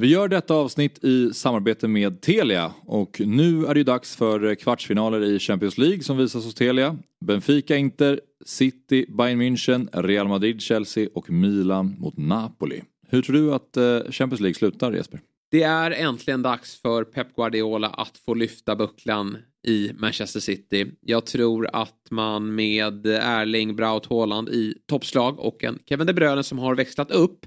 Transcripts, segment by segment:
Vi gör detta avsnitt i samarbete med Telia och nu är det dags för kvartsfinaler i Champions League som visas hos Telia. Benfica, Inter, City, Bayern München, Real Madrid, Chelsea och Milan mot Napoli. Hur tror du att eh, Champions League slutar Jesper? Det är äntligen dags för Pep Guardiola att få lyfta bucklan i Manchester City. Jag tror att man med Erling Braut Haaland i toppslag och en Kevin De Bruyne som har växlat upp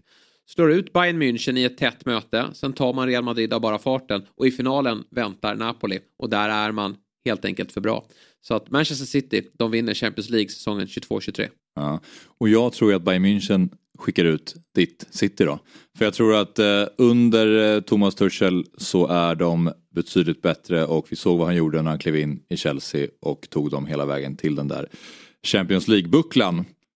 slår ut Bayern München i ett tätt möte. Sen tar man Real Madrid av bara farten och i finalen väntar Napoli och där är man helt enkelt för bra. Så att Manchester City, de vinner Champions League säsongen 22-23. Ja. Och jag tror att Bayern München skickar ut ditt City då. För jag tror att eh, under eh, Thomas Tuchel så är de betydligt bättre och vi såg vad han gjorde när han klev in i Chelsea och tog dem hela vägen till den där Champions League-bucklan.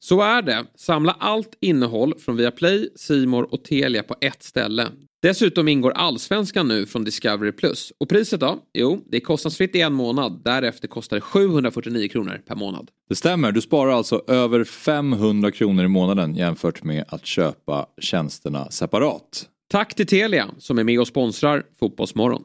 Så är det. Samla allt innehåll från Viaplay, Simor och Telia på ett ställe. Dessutom ingår Allsvenskan nu från Discovery+. Och priset då? Jo, det är kostnadsfritt i en månad. Därefter kostar det 749 kronor per månad. Det stämmer, du sparar alltså över 500 kronor i månaden jämfört med att köpa tjänsterna separat. Tack till Telia som är med och sponsrar Fotbollsmorgon.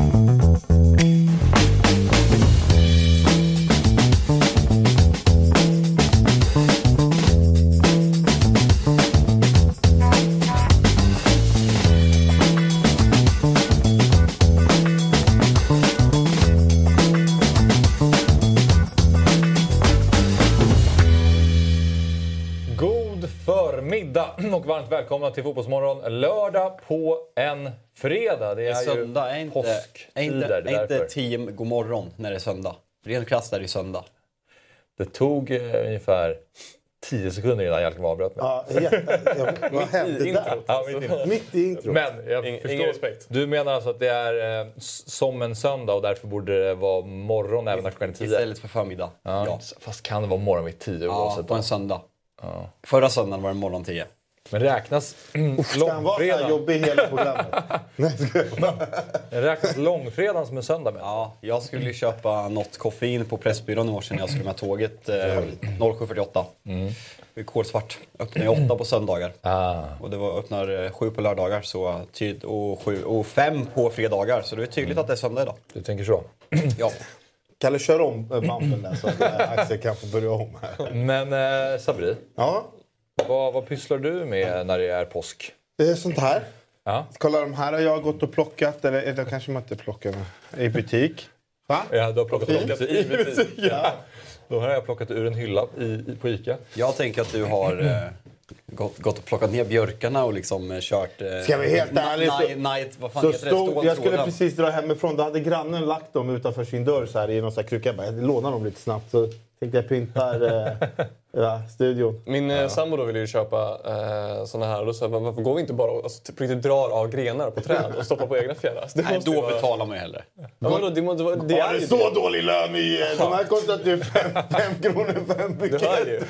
Välkomna till Fotbollsmorgon lördag på en fredag. Det är, Det är söndag, är ju inte, är påsktider. inte, det är är inte tio god morgon när det är söndag. Ren klass är det söndag. Det tog eh, ungefär 10 sekunder innan Jalkemo avbröt mig. Ja, jätte, ja, vad hände där? Ja, mitt i introt. Men jag Ing- förstår. ingen respekt. Du menar alltså att det är eh, som en söndag och därför borde det vara morgon även när klockan är 10? Istället för förmiddag. Ja. Ja, Fast kan det vara morgon vid 10 ja på en söndag. Förra söndagen var det morgon 10. Men räknas Ska han vara så här långfredagen, jobbig hela programmet? Nej, räknas långfredagen som en söndag? Med? Ja, jag skulle ju köpa något koffein på Pressbyrån i morse när jag skulle med tåget eh, 07.48. Mm. Rekordsvart. Öppnar ju åtta på söndagar. Ah. Och det var, öppnar eh, sju på lördagar så tyd, och, sju, och fem på fredagar. Så det är tydligt att det är söndag idag. Du tänker så? Ja. Kalle, kör om eh, bumpen där så att eh, Axel kan få börja om här. Men eh, Sabri, Ja, vad, vad pysslar du med när det är påsk? det är sånt här. Ja. Kolla de här har jag gått och plockat, eller, eller kanske man inte plockat, i butik. Va? Ja, du har plockat dem i butik. Ja. Då har jag plockat ur en hylla i, i, på Ica. Jag tänker att du har eh, gått, gått och plockat ner björkarna och liksom eh, kört... Eh, Ska vara helt ärlig så- Night, vad fan Så heter det? stod, jag skulle Ståltråden. precis dra hemifrån. Då hade grannen lagt dem utanför sin dörr så här, i någon så här kruka. Jag bara, jag lånar dem lite snabbt. Så tänkte jag pyntar eh, ja, studion. Min eh, sambo då ville ju köpa eh, såna här och då sa jag, "Men varför går vi inte bara och alltså, på riktigt drar av grenar på träd och stoppar på egna fjädrar? Alltså, det Nej, då vara- betalar man ju hellre. Ja, men då, det, måste vara- det Har är ju så det. dålig lön i... eh, De här kostar typ fem, fem kronor för en Du hör bukett. ju.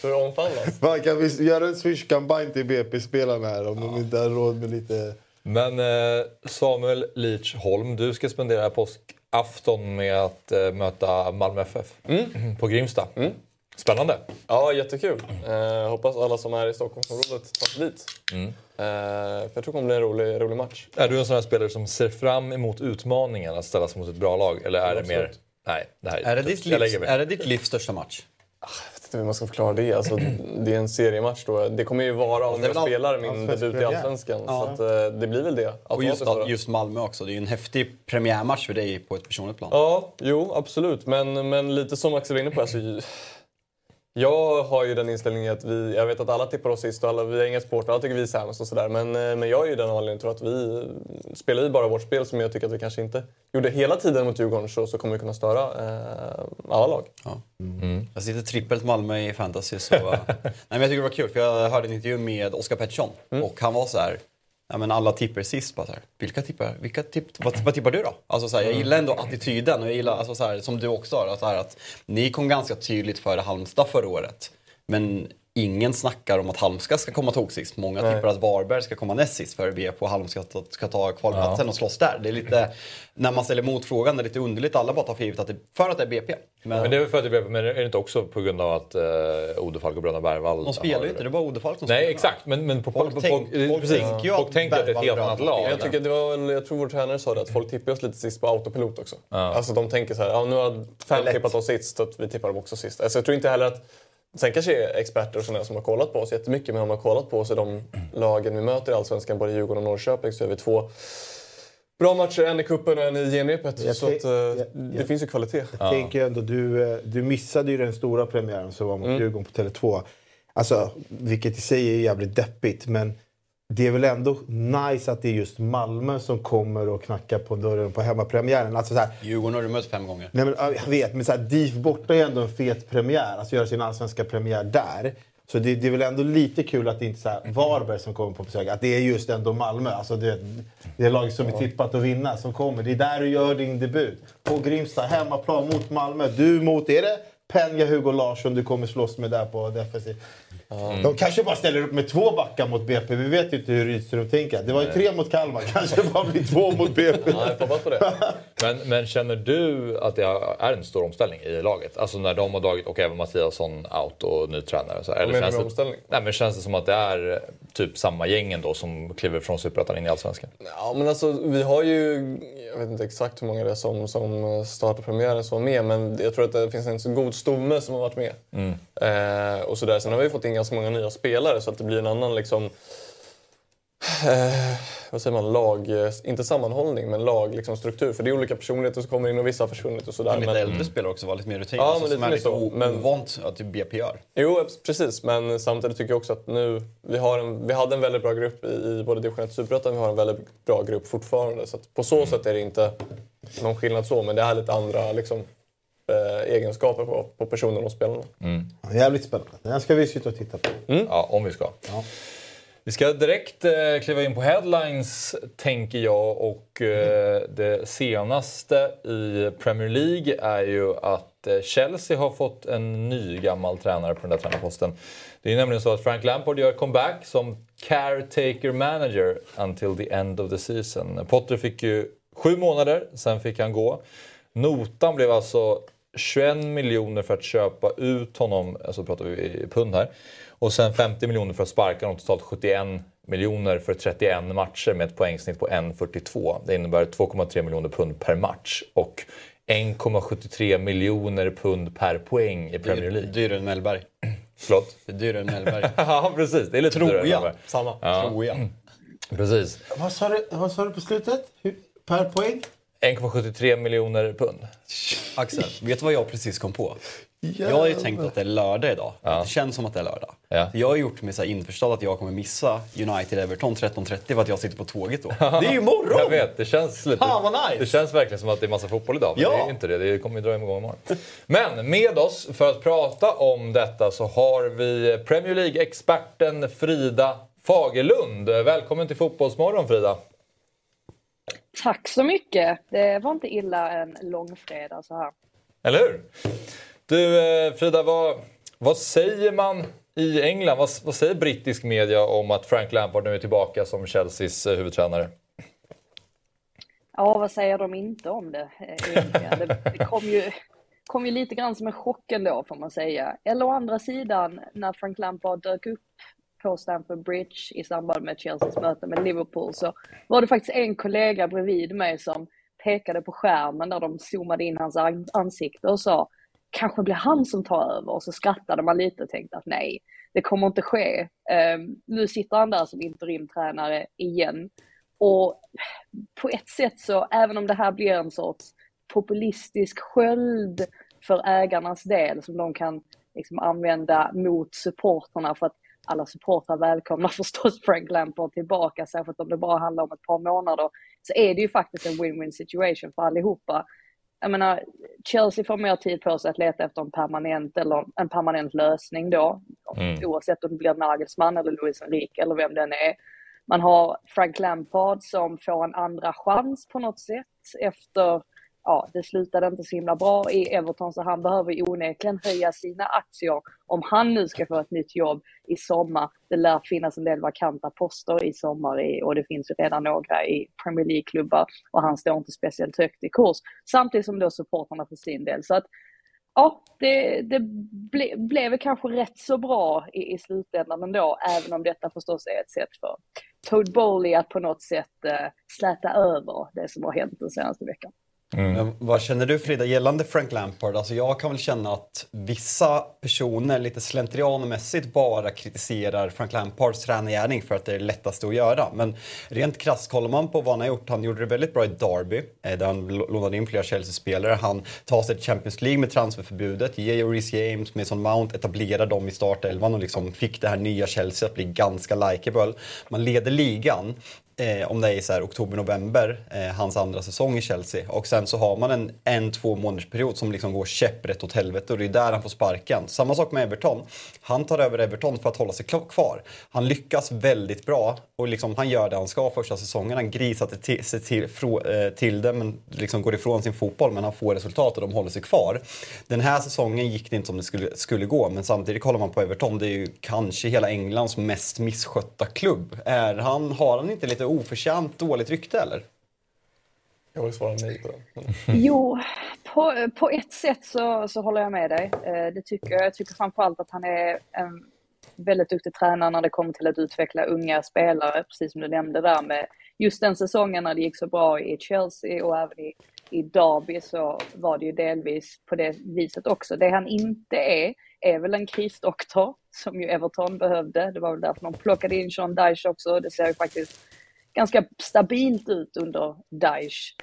Så det omfamnas. Fan, kan vi göra en swish-kampanj till BP-spelarna här om de inte har råd med lite... Men eh, Samuel Leach Holm, du ska spendera påskafton med att eh, möta Malmö FF på Grimsta. Spännande. Ja, jättekul. Eh, hoppas alla som är i Stockholmsområdet tar sig dit. Mm. Eh, för jag tror det kommer bli en rolig, rolig match. Är du en sån här spelare som ser fram emot utmaningen att ställas mot ett bra lag? Eller är det Absolut. mer... Nej, det här Är det, ditt livs, är det ditt livs största match? Vet inte hur man ska förklara det. Alltså, det är en seriematch då. Det kommer ju vara om jag all- spelar min debut i. Allsvenskan. Ja. Så att, eh, det blir väl det. Och just, just Malmö också. Det är ju en häftig premiärmatch för dig på ett personligt plan. Ja, jo absolut. Men, men lite som Axel var inne på. Alltså, Jag har ju den inställningen att vi, jag vet att alla tippar oss sist och alla, vi är inga supportrar, alla tycker vi är sämst och sådär. Men, eh, men jag är ju den anledningen tror att vi spelar vi bara vårt spel som jag tycker att vi kanske inte gjorde hela tiden mot Djurgården så, så kommer vi kunna störa eh, alla lag. Ja. Mm. Jag sitter trippelt Malmö i fantasy så... nej, men jag tycker det var kul för jag hörde en intervju med Oskar Pettersson mm. och han var så här ja, men alla tippar sist. Bara så här, vilka tippar, vilka tipp, vad, vad tippar du då? Alltså, så här, jag gillar ändå attityden och jag gillar, alltså, så här, som du också har, att, att ni kom ganska tydligt före Halmstad förra året. Men ingen snackar om att Halmstad ska komma tog sist. Många Nej. tippar att Varberg ska komma näst sist för BP och Halmstad ska, ska ta kvalplatsen ja. och slås där. Det är lite, när man ställer motfrågan, det är lite underligt. Alla bara tar för givet att det, för att det är BP. Men, men det är väl för att det är BP, men är det inte också på grund av att uh, Odefalk och Bröderna Bergvall De spelar ju inte, det är bara Odefalk som Nej, spelar. exakt. Men, men på, folk, på, tänk, folk, folk, precis, tänker folk tänker att det är ett helt annat lag. Jag, tycker det var, jag tror vår tränare sa det, att folk tippar oss lite sist på autopilot också. Ja. Alltså de tänker så här, ja, nu har fem tippat oss sist, så att vi tippar dem också sist. Alltså, jag tror inte heller att Sen kanske experter och sådana som har kollat på oss jättemycket, men om man har kollat på oss i de lagen vi möter i Allsvenskan, både Djurgården och Norrköping, så är vi två bra matcher. En i kuppen och en i genrepet. Så att, uh, jag, det finns ju kvalitet. Jag ja. tänker ändå, du, eh, du missade ju den stora premiären som var mot mm. Djurgården på Tele2. Alltså, vilket i sig är jävligt deppigt, men det är väl ändå nice att det är just Malmö som kommer och knackar på dörren på hemmapremiären. Alltså så här, Djurgården har du mött fem gånger. Nej, men, jag vet, men så här, DIF borta är ändå en fet premiär. Alltså göra sin allsvenska premiär där. Så det, det, är väl ändå lite kul att det inte är Varberg som kommer på besök. Att det är just ändå Malmö. Alltså det, det är laget som är tippat att vinna som kommer. Det är där du gör din debut. På Grimsta, hemmaplan mot Malmö. Du mot, är det Penja, Hugo Larsson du kommer slåss med där på defensiv? Mm. De kanske bara ställer upp med två backar mot BP. Vi vet ju inte hur Rydström tänker. Det var ju tre mot Kalmar. Kanske bara blir två mot BP. Ja, jag på det. men, men känner du att det är en stor omställning i laget? Alltså när de har dragit, och även Mattiasson out och ny tränare. Så, eller känns det, omställning? Nej, men känns det som att det är typ samma gäng ändå som kliver från Superettan in i Allsvenskan? Ja, men alltså vi har ju, jag vet inte exakt hur många det är som, som startar premiären som var med, men jag tror att det finns en så god stomme som har varit med. Mm. Eh, och sådär. Sen har vi fått in ganska många nya spelare så att det blir en annan liksom... Eh, vad säger man, lag, inte sammanhållning, men lag, liksom, struktur. För det är olika personligheter som kommer in och vissa har försvunnit och sådär. Men lite men, äldre spelare också, var lite mer rutin. Ja, alltså, men lite som är lite så, men, ovant att BP gör. Jo, precis. Men samtidigt tycker jag också att nu, vi, har en, vi hade en väldigt bra grupp i, i både division 1 och Superettan, vi har en väldigt bra grupp fortfarande. Så på så sätt är det inte någon skillnad så, men det är lite andra liksom, eh, egenskaper på, på personen och spelarna. Mm. jävligt spännande. Den ska vi sitta och titta på. Mm. Ja, om vi ska. Ja. Vi ska direkt eh, kliva in på headlines, tänker jag. Och eh, Det senaste i Premier League är ju att eh, Chelsea har fått en ny gammal tränare på den där tränarposten. Det är nämligen så att Frank Lampard gör comeback som caretaker manager until the end of the season. Potter fick ju sju månader, sen fick han gå. Notan blev alltså 21 miljoner för att köpa ut honom, alltså pratar vi pund här. Och sen 50 miljoner för att sparka honom, totalt 71 miljoner för 31 matcher med ett poängsnitt på 1,42. Det innebär 2,3 miljoner pund per match och 1,73 miljoner pund per poäng i Premier League. Dyrare än Mellberg. Förlåt? Det är dyrare än Mellberg. ja, precis. Det är lite Tror dyrare jag. Samma. Ja. Tror jag. Precis. Vad sa du, vad sa du på slutet? Per poäng? 1,73 miljoner pund. Axel, vet du vad jag precis kom på? Jävlar. Jag har ju tänkt att det är lördag idag. Ja. Det känns som att det är lördag. Ja. Jag har gjort mig så införstådd att jag kommer missa United-Everton 13.30 för att jag sitter på tåget då. Det är ju imorgon! Jag vet, det känns lite... Fan vad nice! Det känns verkligen som att det är massa fotboll idag, men ja. det är inte det. Det kommer ju dra igång imorgon. Men med oss för att prata om detta så har vi Premier League-experten Frida Fagerlund. Välkommen till Fotbollsmorgon Frida! Tack så mycket! Det var inte illa en långfredag så här. Eller hur? Du eh, Frida, vad, vad säger man i England? Vad, vad säger brittisk media om att Frank Lampard nu är tillbaka som Chelseas eh, huvudtränare? Ja, vad säger de inte om det eh, Det, det kom, ju, kom ju lite grann som en chock ändå får man säga. Eller å andra sidan, när Frank Lampard dök upp på Stamford Bridge i samband med Chelseas möte med Liverpool så var det faktiskt en kollega bredvid mig som pekade på skärmen där de zoomade in hans ansikte och sa kanske blir han som tar över och så skrattade man lite och tänkte att nej, det kommer inte ske. Um, nu sitter han där som interimtränare igen och på ett sätt så, även om det här blir en sorts populistisk sköld för ägarnas del som de kan liksom använda mot supporterna för att alla supportrar välkomnar förstås Frank Lampard tillbaka, särskilt om det bara handlar om ett par månader, så är det ju faktiskt en win-win situation för allihopa. Jag menar, Chelsea får mer tid på sig att leta efter en permanent, eller en permanent lösning då, mm. oavsett om det blir Nagelsmann eller Luis Enrique eller vem den är. Man har Frank Lampard som får en andra chans på något sätt efter ja, det slutade inte så himla bra i Everton så han behöver onekligen höja sina aktier om han nu ska få ett nytt jobb i sommar. Det lär finnas en del vakanta poster i sommar i, och det finns ju redan några i Premier League-klubbar och han står inte speciellt högt i kurs. Samtidigt som då supportrarna för sin del. Så att ja, det, det ble, blev kanske rätt så bra i, i slutändan ändå, även om detta förstås är ett sätt för Toad Bowley att på något sätt eh, släta över det som har hänt den senaste veckan. Mm. vad känner du Frida gällande Frank Lampard? Alltså jag kan väl känna att vissa personer lite slentrianmässigt bara kritiserar Frank Lampards tränargärning för att det är det lättaste att göra. Men rent krasst kollar man på vad han har gjort. Han gjorde det väldigt bra i Derby eh, där han lånade in flera Chelsea-spelare. Han tar sig till Champions League med transferförbudet. Ger Reece James, Mason Mount, etablerar dem i startelvan och liksom fick det här nya Chelsea att bli ganska likeable. Man leder ligan eh, om det är så här, oktober-november, eh, hans andra säsong i Chelsea. Och sen så har man en, en två månaders period som liksom går käpprätt åt helvete och det är där han får sparken. Samma sak med Everton. Han tar över Everton för att hålla sig kvar. Han lyckas väldigt bra och liksom, han gör det han ska första säsongen. Han grisar till, sig till, till, eh, till det men liksom går ifrån sin fotboll men han får resultat och de håller sig kvar. Den här säsongen gick det inte som det skulle, skulle gå men samtidigt kollar man på Everton, det är ju kanske hela Englands mest misskötta klubb. Är han, har han inte lite oförtjänt dåligt rykte eller? Jag vill svara nej på den. Jo, på, på ett sätt så, så håller jag med dig. Eh, det tycker jag. Jag tycker framförallt att han är en väldigt duktig tränare när det kommer till att utveckla unga spelare, precis som du nämnde där med just den säsongen när det gick så bra i Chelsea och även i, i Derby så var det ju delvis på det viset också. Det han inte är, är väl en krisdoktor som ju Everton behövde. Det var väl därför de plockade in Sean Dyche också. Det ser ju faktiskt ganska stabilt ut under Dyche.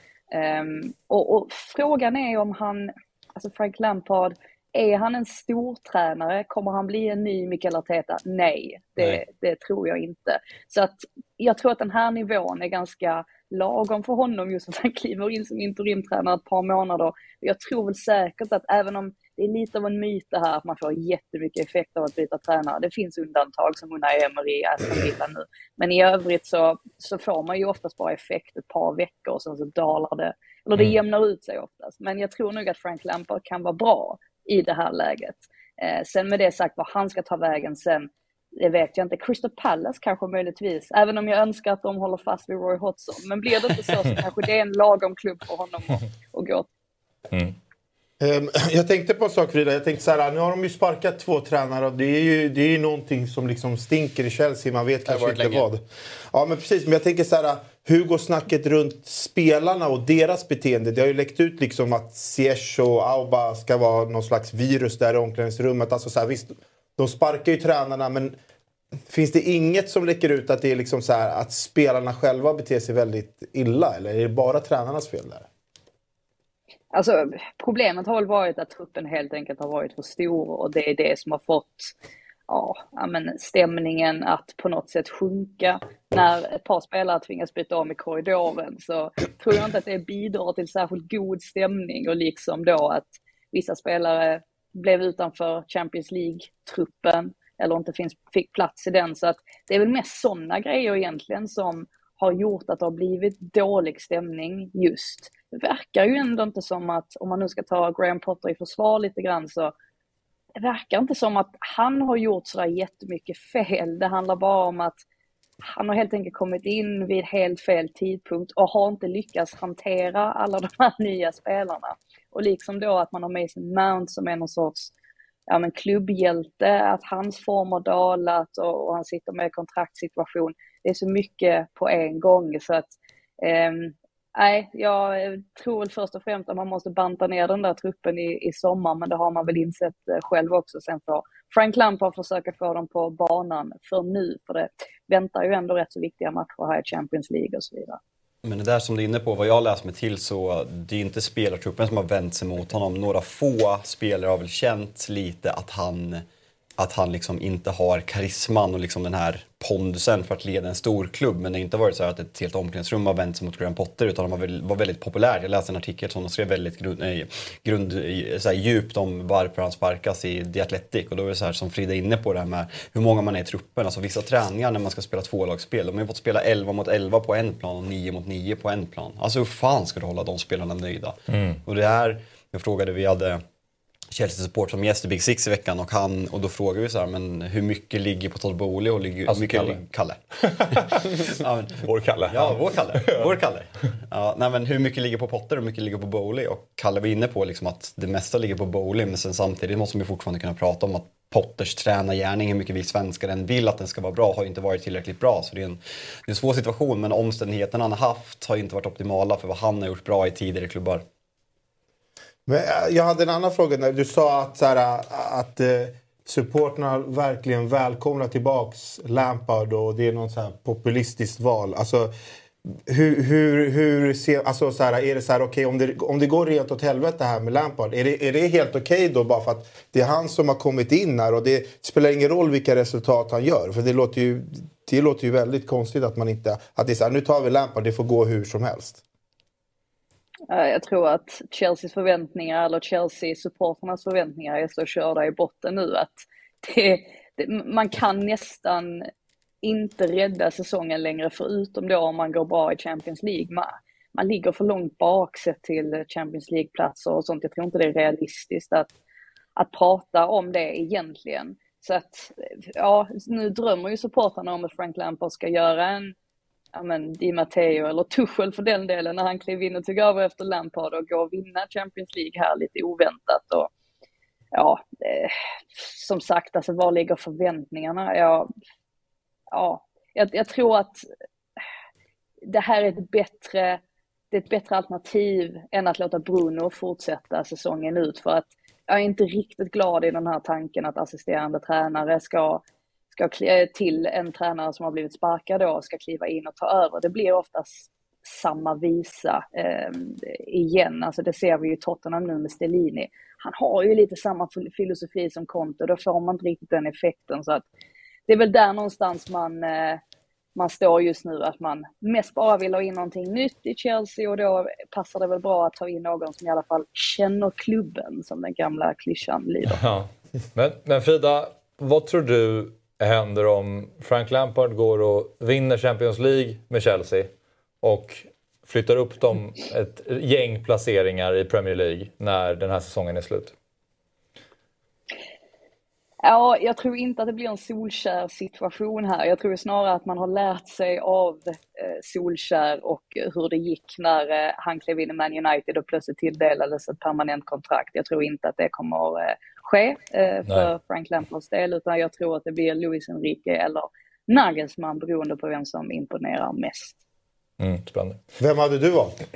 Um, och, och, frågan är om han, alltså Frank Lampard, är han en stor tränare? Kommer han bli en ny Mikael Arteta? Nej, det, Nej. det tror jag inte. Så att jag tror att den här nivån är ganska lagom för honom just att han kliver in som interimtränare ett par månader. Jag tror väl säkert att även om det är lite av en myt det här att man får jättemycket effekt av att byta tränare. Det finns undantag som Unai Emery, Aston Villa nu. Men i övrigt så, så får man ju oftast bara effekt ett par veckor och sen så dalar det. Eller det mm. jämnar ut sig oftast. Men jag tror nog att Frank Lampard kan vara bra i det här läget. Eh, sen med det sagt, vad han ska ta vägen sen, det vet jag inte. Crystal Palace kanske möjligtvis, även om jag önskar att de håller fast vid Roy Hodgson. Men blir det inte så så kanske det är en lagom klubb för honom att, att gå mm. Ehm, jag tänkte på en sak Frida. Jag tänkte så här, nu har de ju sparkat två tränare och det är ju, det är ju någonting som liksom stinker i Chelsea. Man vet kanske inte länge. vad. Ja men precis, men jag tänker så här. Hur går snacket runt spelarna och deras beteende? Det har ju läckt ut liksom att Ziyech och Auba ska vara någon slags virus där i omklädningsrummet. Alltså så här, visst, de sparkar ju tränarna men finns det inget som läcker ut att det är liksom så här, att spelarna själva beter sig väldigt illa? Eller är det bara tränarnas fel där? Alltså problemet har väl varit att truppen helt enkelt har varit för stor och det är det som har fått ja, men stämningen att på något sätt sjunka. När ett par spelare tvingas byta om i korridoren så tror jag inte att det bidrar till särskilt god stämning och liksom då att vissa spelare blev utanför Champions League-truppen eller inte finns, fick plats i den. Så att det är väl mest sådana grejer egentligen som har gjort att det har blivit dålig stämning just. Det verkar ju ändå inte som att, om man nu ska ta Graham Potter i försvar lite grann, så det verkar inte som att han har gjort sådär jättemycket fel. Det handlar bara om att han har helt enkelt kommit in vid helt fel tidpunkt och har inte lyckats hantera alla de här nya spelarna. Och liksom då att man har Mason Mount som är någon sorts ja, men klubbhjälte, att hans form har dalat och, och han sitter med kontraktssituation. Det är så mycket på en gång så att eh, Nej, jag tror väl först och främst att man måste banta ner den där truppen i, i sommar, men det har man väl insett eh, själv också. Sen får Frank Lampard försöka få dem på banan för nu, för det väntar ju ändå rätt så viktiga matcher här i Champions League och så vidare. Men det där som du är inne på, vad jag har läst mig till så det är inte spelartruppen som har vänt sig mot honom. Några få spelare har väl känt lite att han att han liksom inte har karisman och liksom den här pondusen för att leda en stor klubb. Men det har inte varit så att ett helt omklädningsrum har vänt sig mot Graham Potter utan han var, väldigt populär. Jag läste en artikel som de skrev väldigt grund, nej, grund, så här, djupt om varför han sparkas i The Athletic. Och då är det så här som Frida är inne på det här med hur många man är i truppen. Alltså vissa träningar när man ska spela tvålagsspel, de har ju fått spela 11 mot 11 på en plan och 9 mot 9 på en plan. Alltså hur fan ska du hålla de spelarna nöjda? Mm. Och det här, jag frågade, vi hade Chelsea-support som gäst i Big Six i veckan och, han, och då frågar vi så här, men hur mycket ligger på Todd Bowley och ligger, alltså mycket Kalle. Kalle. ja, men, vår Kalle. Ja, vår Kalle. Vår Kalle. Ja, nej, men hur mycket ligger på Potter och hur mycket ligger på Bowley? Och Kalle var inne på liksom att det mesta ligger på Bowley men sen samtidigt måste vi fortfarande kunna prata om att Potters tränargärning, hur mycket vi svenskar än vill att den ska vara bra, har inte varit tillräckligt bra. Så det är en, det är en svår situation men omständigheterna han har haft har inte varit optimala för vad han har gjort bra i tidigare klubbar. Men eh, jag hade en annan fråga. När du sa att, så här, eh, att eh, supporterna verkligen välkomnar tillbaks Lampard och det är något så här populistiskt val. Alltså, hur, hur, hur ser, alltså så här, är det så här, okay, om, det, om det går rent åt helvete här med Lampard, är det, är det helt okej okay då bara för att det är han som har kommit in här och det spelar ingen roll vilka resultat han gör? För det låter ju, det låter ju väldigt konstigt att man inte, att det är så här, nu tar vi Lampard, det får gå hur som helst. Eh, jag tror att Chelseas förväntningar eller Chelsea-supporternas förväntningar är så körda i botten nu att det, det, man kan nästan inte rädda säsongen längre förutom då om man går bra i Champions League. Man, man ligger för långt bak sett till Champions League-platser och sånt. Jag tror inte det är realistiskt att, att prata om det egentligen. Så att, ja, nu drömmer ju supportrarna om att Frank Lampard ska göra en ja men Di Matteo eller Tuchel för den delen när han klev in och tog över efter Lampard och gå och vinna Champions League här lite oväntat. Och, ja, eh, som sagt, alltså var ligger förväntningarna? Ja, ja jag, jag, tror att det här är ett bättre, det är ett bättre alternativ än att låta Bruno fortsätta säsongen ut för att jag är inte riktigt glad i den här tanken att assisterande tränare ska ska eh, till en tränare som har blivit sparkad då ska kliva in och ta över. Det blir oftast samma visa eh, igen. Alltså det ser vi ju i Tottenham nu med Stellini. Han har ju lite samma filosofi som Conte, då får man inte riktigt den effekten. Så att det är väl där någonstans man, eh, man står just nu, att man mest bara vill ha in någonting nytt i Chelsea och då passar det väl bra att ta in någon som i alla fall känner klubben, som den gamla klyschan lyder. Ja. Men, men Frida, vad tror du händer om Frank Lampard går och vinner Champions League med Chelsea och flyttar upp dem ett gäng placeringar i Premier League när den här säsongen är slut? Ja, jag tror inte att det blir en Solskär situation här. Jag tror snarare att man har lärt sig av eh, Solskär och hur det gick när eh, han klev in i Man United och plötsligt tilldelades ett permanent kontrakt. Jag tror inte att det kommer eh, ske eh, för Nej. Frank Lampards del, utan jag tror att det blir Luis Enrique eller Nagelsmann beroende på vem som imponerar mest. Mm, spännande. Vem hade du valt?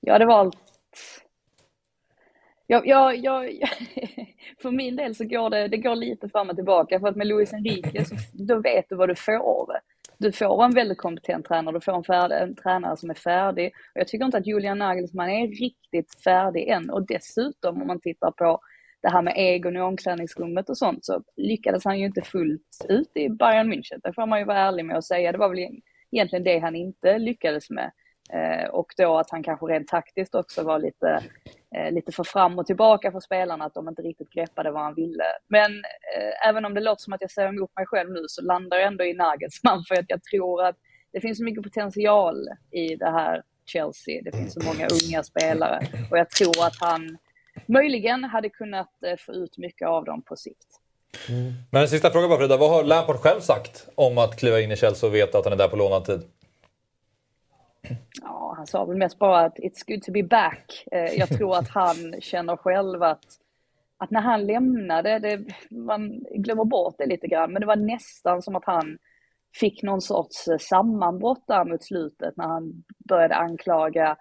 Jag hade valt jag, jag, jag, för min del så går det, det går lite fram och tillbaka för att med Luis Enrique så då vet du vad du får. Du får en väldigt kompetent tränare, du får en, färdig, en tränare som är färdig. Och jag tycker inte att Julian Nagelsmann är riktigt färdig än och dessutom om man tittar på det här med egon i omklädningsrummet och sånt så lyckades han ju inte fullt ut i Bayern München. Det får man ju vara ärlig med att säga. Det var väl egentligen det han inte lyckades med. Eh, och då att han kanske rent taktiskt också var lite, Eh, lite för fram och tillbaka för spelarna, att de inte riktigt greppade vad han ville. Men eh, även om det låter som att jag säger emot mig själv nu så landar jag ändå i Nagelsmann för att jag tror att det finns så mycket potential i det här Chelsea. Det finns så många unga spelare och jag tror att han möjligen hade kunnat eh, få ut mycket av dem på sikt. Mm. Men en sista fråga bara Frida, vad har Lampard själv sagt om att kliva in i Chelsea och veta att han är där på lånad tid? Ja, han sa väl mest bara att it's good to be back. Eh, jag tror att han känner själv att, att när han lämnade, det, man glömmer bort det lite grann, men det var nästan som att han fick någon sorts eh, sammanbrott där mot slutet när han började anklaga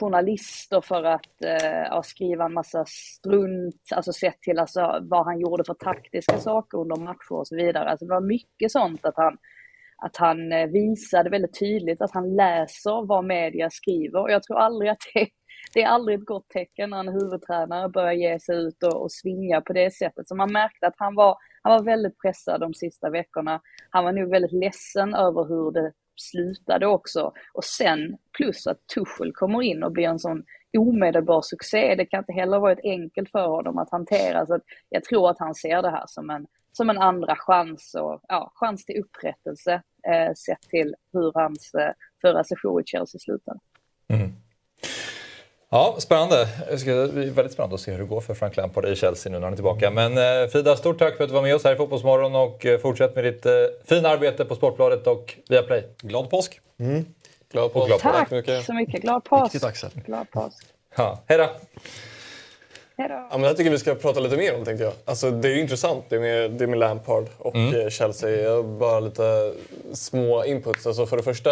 journalister för att eh, skriva en massa strunt, alltså sett till alltså, vad han gjorde för taktiska saker under matcher och så vidare. Alltså det var mycket sånt att han att han eh, visade väldigt tydligt att han läser vad media skriver. Och jag tror aldrig att det, det är aldrig ett gott tecken när en huvudtränare börjar ge sig ut och, och svinga på det sättet. Så man märkte att han var, han var väldigt pressad de sista veckorna. Han var nog väldigt ledsen över hur det slutade också. Och sen plus att Tuchel kommer in och blir en sån omedelbar succé. Det kan inte heller varit enkelt för honom att hantera. Så att jag tror att han ser det här som en, som en andra chans och ja, chans till upprättelse eh, sett till hur hans eh, förra session i Chelsea slutade. Mm. Ja, spännande. Det ska bli väldigt spännande att se hur det går för Frank Lampard i Chelsea nu när han är tillbaka. Men eh, Frida, stort tack för att du var med oss här i Fotbollsmorgon och eh, fortsätt med ditt eh, fina arbete på Sportbladet och Viaplay. Glad påsk! Mm. Glad påsk. Glad påsk. Tack så mycket. så mycket. Glad påsk. Riktigt Axel. Glad påsk. Ja, hej då! Ja, men jag tycker vi ska prata lite mer om tänkte jag. Alltså, det är ju intressant det med, det med Lampard och mm. Eh, Chelsea. Jag bara lite små inputs. Alltså, för det första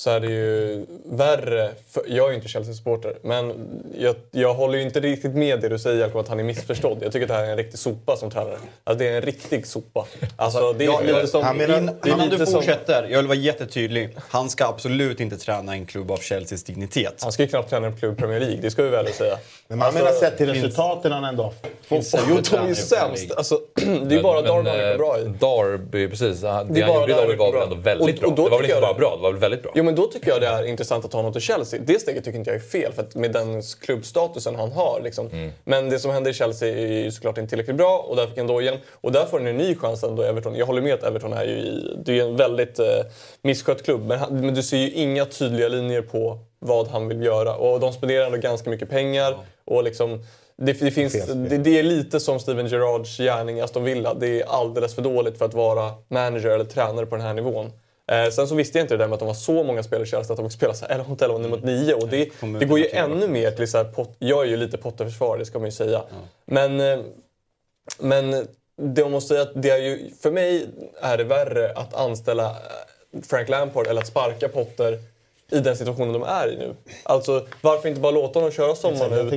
så är det ju värre. För, jag är ju inte Chelsea-supporter, men jag, jag håller ju inte riktigt med det du säger Jakob, att han är missförstådd. Jag tycker att det här är en riktig sopa som tränare. Alltså, det är en riktig sopa. Alltså, det är ja, lite som... Menar, in, innan du fortsätter, jag vill vara jättetydlig. Han ska absolut inte träna en klubb av Chelseas dignitet. Han ska ju knappt träna en klubb i Premier League, det ska vi väl säga. Men man alltså, menar sett till resultaten han ändå fått. Jo, de är ju sämst. Alltså, det är bara Darby han är bra i. Darby, precis. Det, det han gjorde i Darby var väl ändå väldigt och, bra. Och det var väl inte bara bra, det var väl väldigt bra. Men då tycker jag det är intressant att ta honom till Chelsea. Det steget tycker inte jag är fel, för med den klubbstatusen han har. Liksom. Mm. Men det som händer i Chelsea är ju såklart inte tillräckligt bra och där fick han då igen. Och där får han en ny chans ändå, Everton. Jag håller med att Everton är ju i, det är en väldigt eh, misskött klubb, men, han, men du ser ju inga tydliga linjer på vad han vill göra. Och de spenderar ändå ganska mycket pengar. Ja. Och liksom, det, det, finns, det, det, är lite som Steven Gerrards gärning i Aston Villa. Det är alldeles för dåligt för att vara manager eller tränare på den här nivån. Eh, sen så visste jag inte det där med att de var så många spelare i Chelsea att de fick spela 11 mot 11 mot 9. Och det, det går ju ännu mer till så här, pot, Jag är ju lite Potter-försvar, det ska man ju säga. Men, eh, men det man måste säga att det är ju, för mig är det värre att anställa Frank Lampard eller att sparka Potter i den situationen de är i nu. Alltså varför inte bara låta honom köra sommaren ut?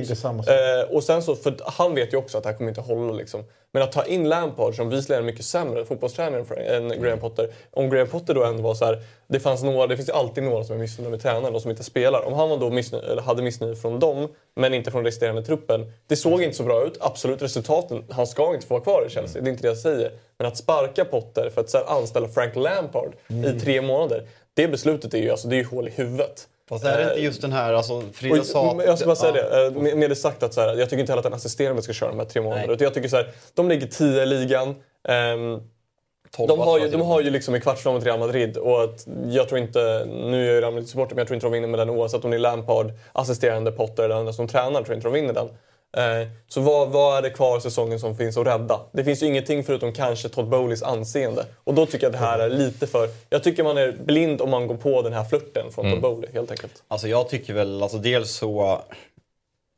Eh, och sen så, för han vet ju också att det här kommer inte hålla liksom. Men att ta in Lampard som visligen är mycket sämre fotbollstränare än Graham Potter. Om Graham Potter då ändå var så här, det, fanns några, det finns alltid några som är missnöjda med tränaren, de som inte spelar. Om han var då missnöjd, hade missnöje från dem, men inte från resterande truppen. Det såg inte så bra ut. Absolut, resultaten, han ska inte få vara kvar i Chelsea, det är inte det jag säger. Men att sparka Potter för att sen anställa Frank Lampard mm. i tre månader, det beslutet är ju, alltså, det är ju hål i huvudet. Fast är det inte just den här, alltså Frida sa. Jag ska bara säga ja. det, eh, med, med det sagt att så här, jag tycker inte heller att en assisterande ska köra de här tre månaderna. Utan jag tycker så här, de ligger tio i ligan. Um, de har, ju, de har ju liksom i kvartsfinal mot Real Madrid och att jag tror inte, nu är jag Real Madrid-supporter, men jag tror inte de vinner med den oavsett om det är Lampard, assisterande Potter eller den som tränar, tror jag inte de vinner den. Eh, så vad, vad är det kvar säsongen som finns att rädda? Det finns ju ingenting förutom kanske Todd Bowleys anseende. Och då tycker jag att det här är lite för... Jag tycker man är blind om man går på den här flörten från mm. Todd Bowley helt enkelt. Alltså jag tycker väl, alltså dels så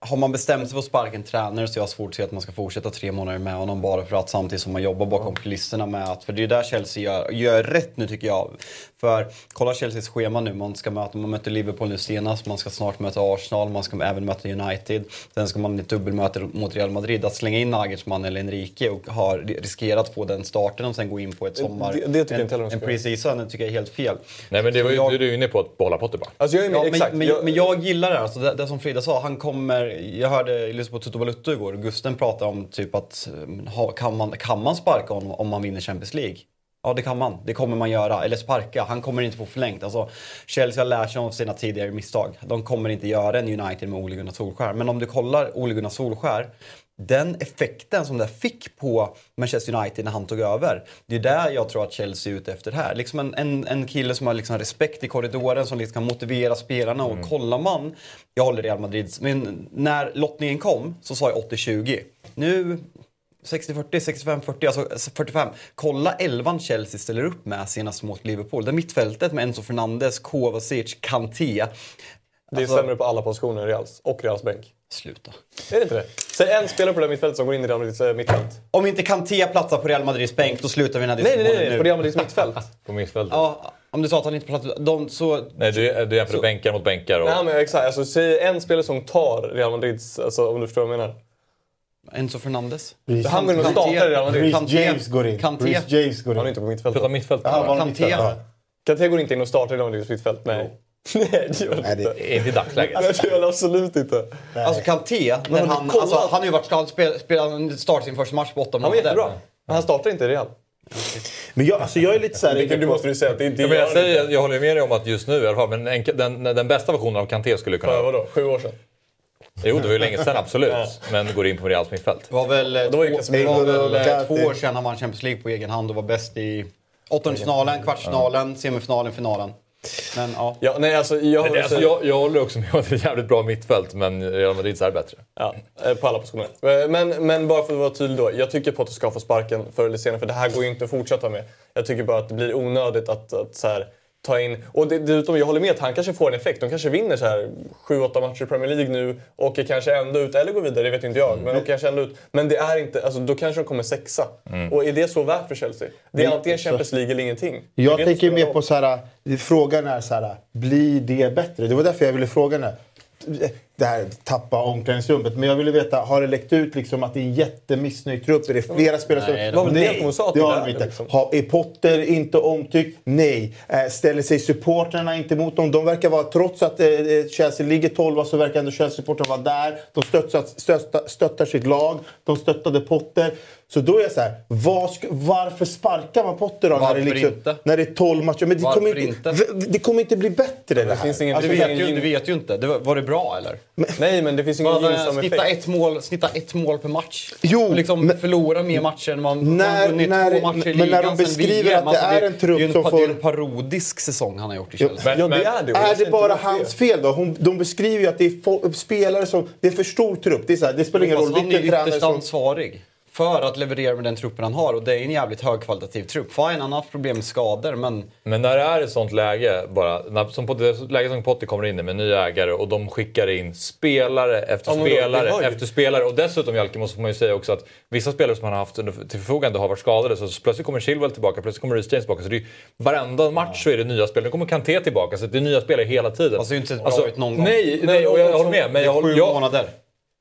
har man bestämt sig för att sparka en tränare så jag har svårt att se att man ska fortsätta tre månader med honom bara för att samtidigt som man jobbar bakom kulisserna med att, för det är där Chelsea gör, gör rätt nu tycker jag. För kolla Chelseas schema nu, man ska möta, man möter Liverpool nu senast, man ska snart möta Arsenal, man ska även möta United. Sen ska man i ett dubbelmöte mot Real Madrid. Att slänga in Nagelsmann eller Enrique och ha riskerat få den starten och sen gå in på ett sommar... Det, det tycker en, inte de En pre-season tycker jag är helt fel. Nej men det var ju, jag, du är inne på att behålla Potter bara. Alltså jag är med, ja, exakt. Men, men, men, jag gillar det, alltså det, det som Frida sa, han kommer jag hörde, lyssnade på Tutu Balutto igår, Gusten pratade om typ att eh, kan, man, kan man sparka honom om man vinner Champions League? Ja, det kan man. Det kommer man göra. Eller sparka. Han kommer inte få förlängt. Alltså, Chelsea har lärt sig av sina tidigare misstag. De kommer inte göra en United med Ole Gunnar Solskär. Men om du kollar Ole Gunnar Solskär den effekten som det fick på Manchester United när han tog över. Det är där jag tror att Chelsea är ute efter här. Liksom en, en, en kille som har liksom respekt i korridoren, som liksom kan motivera spelarna. Mm. Och kollar man, jag håller Real Madrid, men när lottningen kom så sa jag 80-20. Nu 60-40, 65-40, alltså 45. Kolla elvan Chelsea ställer upp med senast mot Liverpool. Det är mittfältet med Enzo Fernandes, Kovacic, Kanté. Det är alltså, sämre på alla positioner i Reals och Reals bänk. Sluta. Är det inte det? Säg en spelare på det mittfältet som går in i Real Madrids eh, mittfält. Om inte Kanté platsar på Real Madrids bänk, då slutar vi den här diskussionen Nej, nej, nej, på Real Madrids mittfält. på mittfältet? Ja, om du sa att han inte platsar... De, så... Nej, du, du jämför bänkar mot bänkar. Och... Nej, men exakt. Alltså, säg en spelare som tar Real Madrids... Alltså, om du förstår vad jag menar. Enzo Fernandes. Han går in och startar i Real Madrid. Reece James går in. Kanté. James går in. Han är inte på mittfältet. Prata mittfält. Kanté. Kanté går inte in och startar i långt mittfält? Nej. Nej, det gör han inte. Inte i dagsläget. Nej, det gör han absolut inte. Alltså Kanté, när han, alltså, han har ju varit skadad, spel, spel, han startade sin första match på åtta Han var månader. jättebra. Men han startar inte i Real. Men jag, alltså jag är lite så här... Mikael, du måste ju säga att det inte Ja, men jag, säger, jag håller med dig om att just nu i alla fall, men en, den, den bästa versionen av Kanté skulle kunna... För vadå? Sju år sedan? Jo, det var ju länge sedan absolut. Men går in på Reals mittfält. Det var väl, eh, Då var två, det var väl eh, två år sedan han vann Champions League på egen hand och var bäst i åttondelsfinalen, kvartsfinalen, semifinalen, finalen. Men ja. Ja, nej, alltså, jag, Men det, alltså, jag, jag håller också med om att det är ett jävligt bra mittfält, men Real Madrid är bättre. Ja, eh, på alla positioner. Eh, Men, men bara för att vara tydlig då. Jag tycker Potter ska få sparken förr eller senare för det här går ju inte att fortsätta med. Jag tycker bara att det blir onödigt att, att så här, ta in... Och dessutom, jag håller med att han kanske får en effekt. De kanske vinner så här 7-8 matcher i Premier League nu, åker kanske ändå ut, eller går vidare, det vet inte jag. Men åker kanske ändå ut. Men det är inte, alltså, då kanske de kommer sexa. Och är det så värt för Chelsea? Det är Men, antingen Champions League eller ingenting. Jag tänker mer på så här, frågan är så här, blir det bättre? Det var därför jag ville fråga nu. Det här tappa omklädningsrummet. Men jag ville veta, har det läckt ut liksom att det är en jättemissnöjd trupp? Är det flera spelare som... Nej, det var väl det Nej, hon sa att det det har inte. liksom. Har, är Potter inte omtyckt? Nej. Eh, ställer sig supportrarna inte mot dem? De verkar vara, trots att eh, Chelsea ligger 12 så verkar ändå Chelsea-supportrarna vara där. De stöttar, stöttar, stöttar sitt lag. De stöttade Potter. Så då är jag så här, ska, varför sparkar man Potter då? när, det Varför liksom, inte? när det är 12 matcher? Men det, Varför kommer inte? inte, det kommer inte bli bättre det, här. finns ingen- Du det vet, ju, du vet ju inte. Det var, var det bra eller? Nej, men det finns ingen gynnsam Snitta effekt. ett, mål, snitta ett mål per match. Jo, och liksom men- förlora mer matcher än man, När- vunnit när- två matcher i men när ligan de beskriver VM. att det är en trupp är som får- Det är en parodisk säsong han har gjort i Chelsea. Men, Ja, det är det. Är det bara hans fel då? Hon, de beskriver ju att det är fo- spelare som... Det är för stor trupp. Det, är så här, det spelar ingen roll Fast han är vilken ju tränare ytterst som... ansvarig för att leverera med den truppen han har. Och det är en jävligt högkvalitativ trupp. Fine, han har haft problem med skador, men... men när det är ett sånt läge, bara, när, som det läge som Potter kommer in i med nya ägare och de skickar in spelare efter Ja, då- spelare ju- efter spelare. Och dessutom Jalke måste man ju säga också att vissa spelare som han har haft till förfogande har varit skadade. Så plötsligt kommer Chilwell tillbaka, plötsligt kommer Reece James tillbaka. Så det är, varenda match så är det nya spelare. Nu kommer Kanté tillbaka, så det är nya spelare hela tiden. Alltså, det har inte sett bra ut någon gång. Nej, nej och jag, håller med. Men jag. Jag, månader.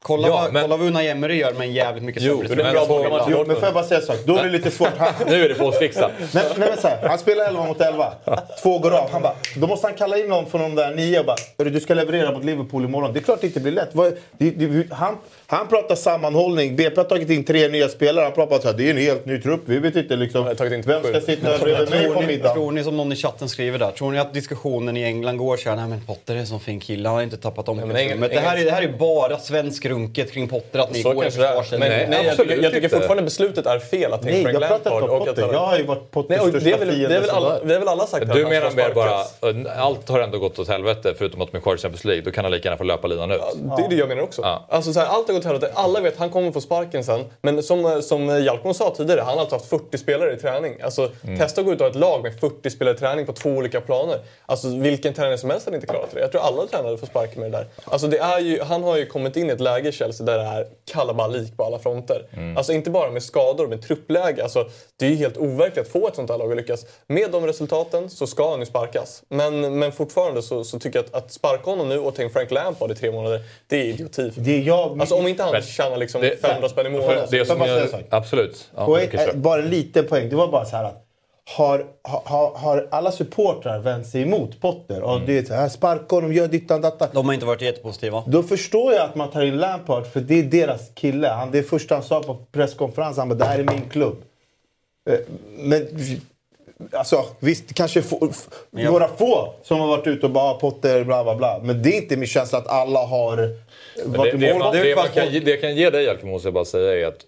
Kolla, Ja, vad, men- kolla vad Unai Emery gör med en jävligt mycket Jo, sämre det är trupp. en bra bortamatch. Jo, men får jag bara säga en sak? Då är det lite svårt. Han, nu är det påsfixat. nej, nej, men så här, han spelar 11 mot 11. Två går av. Han bara, då måste han kalla in någon från de där nio och bara "Hörru, du ska leverera mot Liverpool imorgon. Det är klart det inte blir lätt. Vad- Det, det, han, han pratar sammanhållning. BP har tagit in tre nya spelare. Han pratar så här, det är en helt ny trupp. Vi vet inte liksom, har tagit in vem ska sitta bredvid mig på ni, middag. tror ni som någon i chatten skriver där, tror ni att diskussionen i England går så här, nej men Potter är en sån fin kille, han har inte tappat om men men det, här är, det här är bara svensk runket kring Potter, att ni Så går i försvarsställning. Nej, nej, jag, tycker, jag tycker fortfarande beslutet är fel att Nej, Frank jag Lampard. och att Potter. Jag har ju varit Potters Nej, största väl, det, fiende. är väl som alla, var- det är väl alla sagt Du menar mer bara, sparkas. allt har ändå gått åt helvete förutom att de är kvar i Champions League. Då kan han lika gärna få löpa linan ut. Det är det jag menar också. Alltså, så här, allt har gått åt helvete. Alla vet att han kommer få sparken sen. Men som, som Jalkmo sa tidigare, han har alltid haft 40 spelare i träning. Alltså, Testa att gå ut och ha ett lag med 40 spelare i träning på två olika planer. Alltså, vilken tränare som helst hade inte klarat det. Jag tror alla tränare får sparken med det där. Alltså, det är ju, han har ju kommit in i ett läge i Chelsea där det är kalabalik på alla fronter. Alltså inte bara med skador, med truppläge. Alltså, det är ju helt overkligt att få ett sånt här lag att lyckas. Med de resultaten så ska han ju sparkas. Men, men fortfarande så, så tycker jag att, att sparka honom nu och ta in Frank Lampard i tre månader, det är idioti. Det är jag... Alltså om inte han tjänar liksom det- 500 spänn i månaden. Det som jag jag, absolut. Ja, Poäng, bara en liten poäng. Det var bara så här att har, har, har alla supportrar vänt sig emot Potter? Och det är så här, sparka honom, gör dittan dattan. De har inte varit jättepositiva. Då förstår jag att man tar in Lampard för det är deras kille. Han, det första han sa på presskonferensen, han bara det här är min klubb. Eh, Men alltså, visst, kanske få, några få som har varit ute och bara "Ah, Potter bla bla bla. Men det är inte min känsla att alla har det, man, man kan, ge- det jag kan ge dig Jalke, måste jag bara säga är att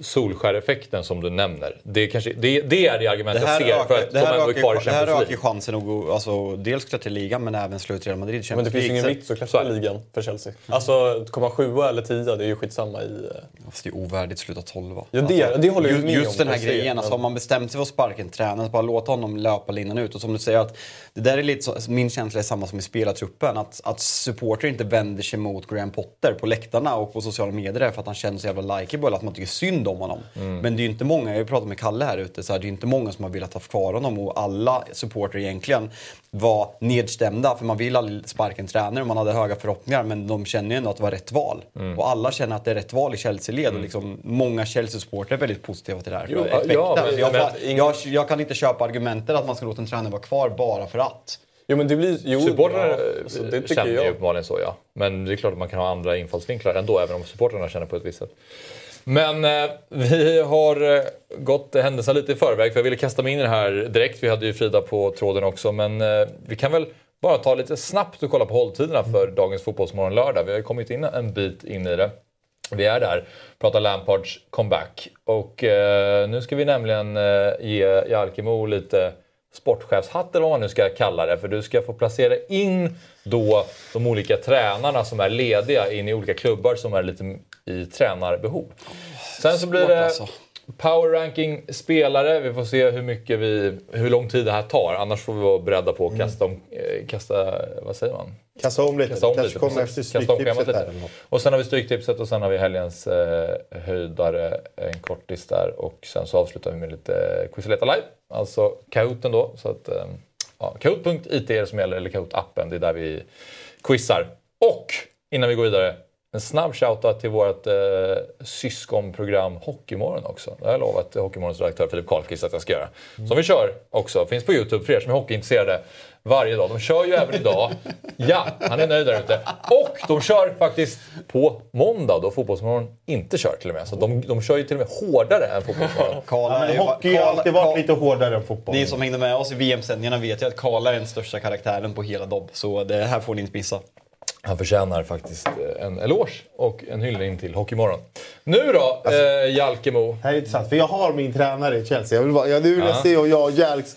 Solskär-effekten som du nämner, det, är kanske, det, det är det argument Det jag ser för att de ändå är kvar i ökar, det här Champions ökar League. chansen att gå, alltså, dels klättra i ligan men även sluta i Real Madrid i Men det Champions finns ju ingen League. vits att klättra i ligan för Chelsea. Alltså att komma sjua eller tia, det är ju skitsamma i... eh, Fast det är ovärdigt att sluta tolva. Ja, det- det håller jag just, med om, Just den här grejen, men- alltså, har man bestämt sig för att sparka en tränare, bara låta honom löpa linan ut. Och som du säger, att det där är lite så, min känsla är samma som i spelartruppen. Att, att supporter inte vänder sig mot Graham Potter på läktarna och på sociala medier för att han känns så jävla likeable. Att man tycker synd om honom. Men det är ju inte många, jag pratade med Kalle här ute, så här, det är ju inte många som har velat ha kvar honom och alla supporter egentligen var nedstämda för man vill aldrig sparka en tränare och man hade höga förhoppningar men de känner ju ändå att det var rätt val. Och alla känner att det är rätt val i Chelsea-led och liksom många Chelsea-supportrar är väldigt positiva till det här. Jo, ja, jag, men- jag, jag, jag kan inte köpa argumentet att man ska låta en tränare vara kvar bara för att. Jo, men det blir... Jo, Supportrarna ja, alltså, det tycker känner ju jag. uppenbarligen så ja. Men det är klart att man kan ha andra infallsvinklar ändå även om supportrarna känner på ett visst sätt. Men eh, vi har eh, gått händelserna lite i förväg för jag ville kasta mig in i det här direkt. Vi hade ju Frida på tråden också men eh, vi kan väl bara ta lite snabbt och kolla på hålltiderna för dagens Fotbollsmorgon lördag. Vi har ju kommit in en bit in i det. Vi är där, pratar Lampards comeback. Och eh, nu ska vi nämligen eh, ge Jalkemo lite sportchefshatt eller vad man nu ska kalla det. För du ska få placera in då de olika tränarna som är lediga in i olika klubbar som är lite i tränarbehov. Sen så blir det alltså. power ranking spelare. Vi får se hur mycket vi, hur lång tid det här tar. Annars får vi vara beredda på att kasta, om, eh, kasta vad säger man? Kasta om lite. Kasta om Kanske lite, kommer efter stryktipset här. Och sen har vi Stryktipset och sen har vi helgens eh, höjdare, en kortis där. Och sen så avslutar vi med lite eh, Quizaleta Live, alltså Kahooten då. Så att, eh, ja, Kahoot.it är det som gäller, eller Kahoot-appen, det är där vi quizar. Och innan vi går vidare, en snabb shoutout till vårt eh, syskonprogram Hockeymorgon också. Det har jag lovat Hockeymorgons redaktör Filip Karlqvist att jag ska göra. Som vi kör också, finns på Youtube för er som är hockeyintresserade varje dag. De kör ju även idag. Ja, han är nöjd där ute. Och de kör faktiskt på måndag då Fotbollsmorgon inte kör till och med. Så de, de kör ju till och med hårdare än Fotbollsmorgon. Ja, är men hockey har alltid varit Karl- lite hårdare än fotboll. Ni som hängde med oss i VM-sändningarna vet ju att Karl är den största karaktären på hela Dobb. Så det här får ni inte missa. Han förtjänar faktiskt eh, en eloge och en hyllning till Hockeymorgon. Nu då, eh, Jalkemo. Det här är intressant, för jag har min tränare i Chelsea. Jag vill bara, jag, nu vill jag Ja. se om jag och Jalks...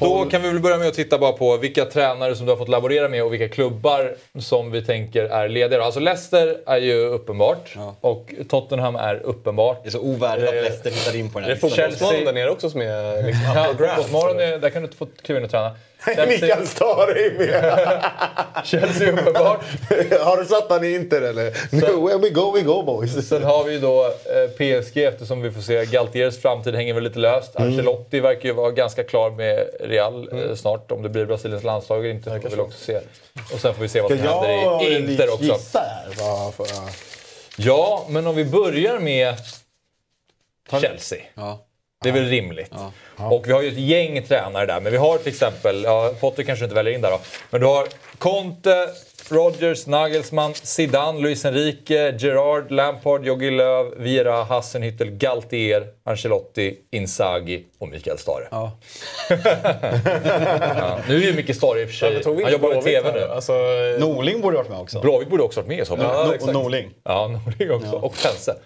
Då kan vi väl börja med att titta bara på vilka tränare som du har fått laborera med och vilka klubbar som vi tänker är lediga. Alltså Leicester är ju uppenbart och Tottenham är uppenbart. Det är så ovärdigt att Leicester hittar in på den Det här är listan. fotbollsmannen där nere också som är liksom up Ja. Fotbollsmorgon, är- där kan du få kliva in och träna. Mikael Stare är med! Chelsea är uppenbart. har du satt han i Inter eller? No, when we go, we go boys. Sen har vi ju då eh, PSG eftersom vi får se Galtiers framtid hänger väl lite löst. Mm. Ancelotti verkar ju vara ganska klar med Real eh, snart. Om det blir Brasiliens landslag eller inte får vi väl också se. Och sen får vi se vad som händer jag i Inter också. gissa här? För- Ja, men om vi börjar med Chelsea. Ja. Det är väl rimligt. Och vi har ju ett gäng tränare där. Men vi har till exempel, ja, Potter kanske inte väljer in där då. Men du har Conte, Rodgers, Nagelsmann, Zidane, Luis Enrique, Gerard, Lampard, Jogi Löw, Vieira, Hassenhüttel, Galtier, Ancelotti, Inzaghi och Mikael Stare. Ja. Ja, nu är ju Micke Stare i och för sig, vi han jobbar i Blåvitt TV här? nu. Alltså, Norling borde varit med också. Blåvitt borde också varit med i så fall. Ja, No- Norling. Ja, Norling också. Och Pense.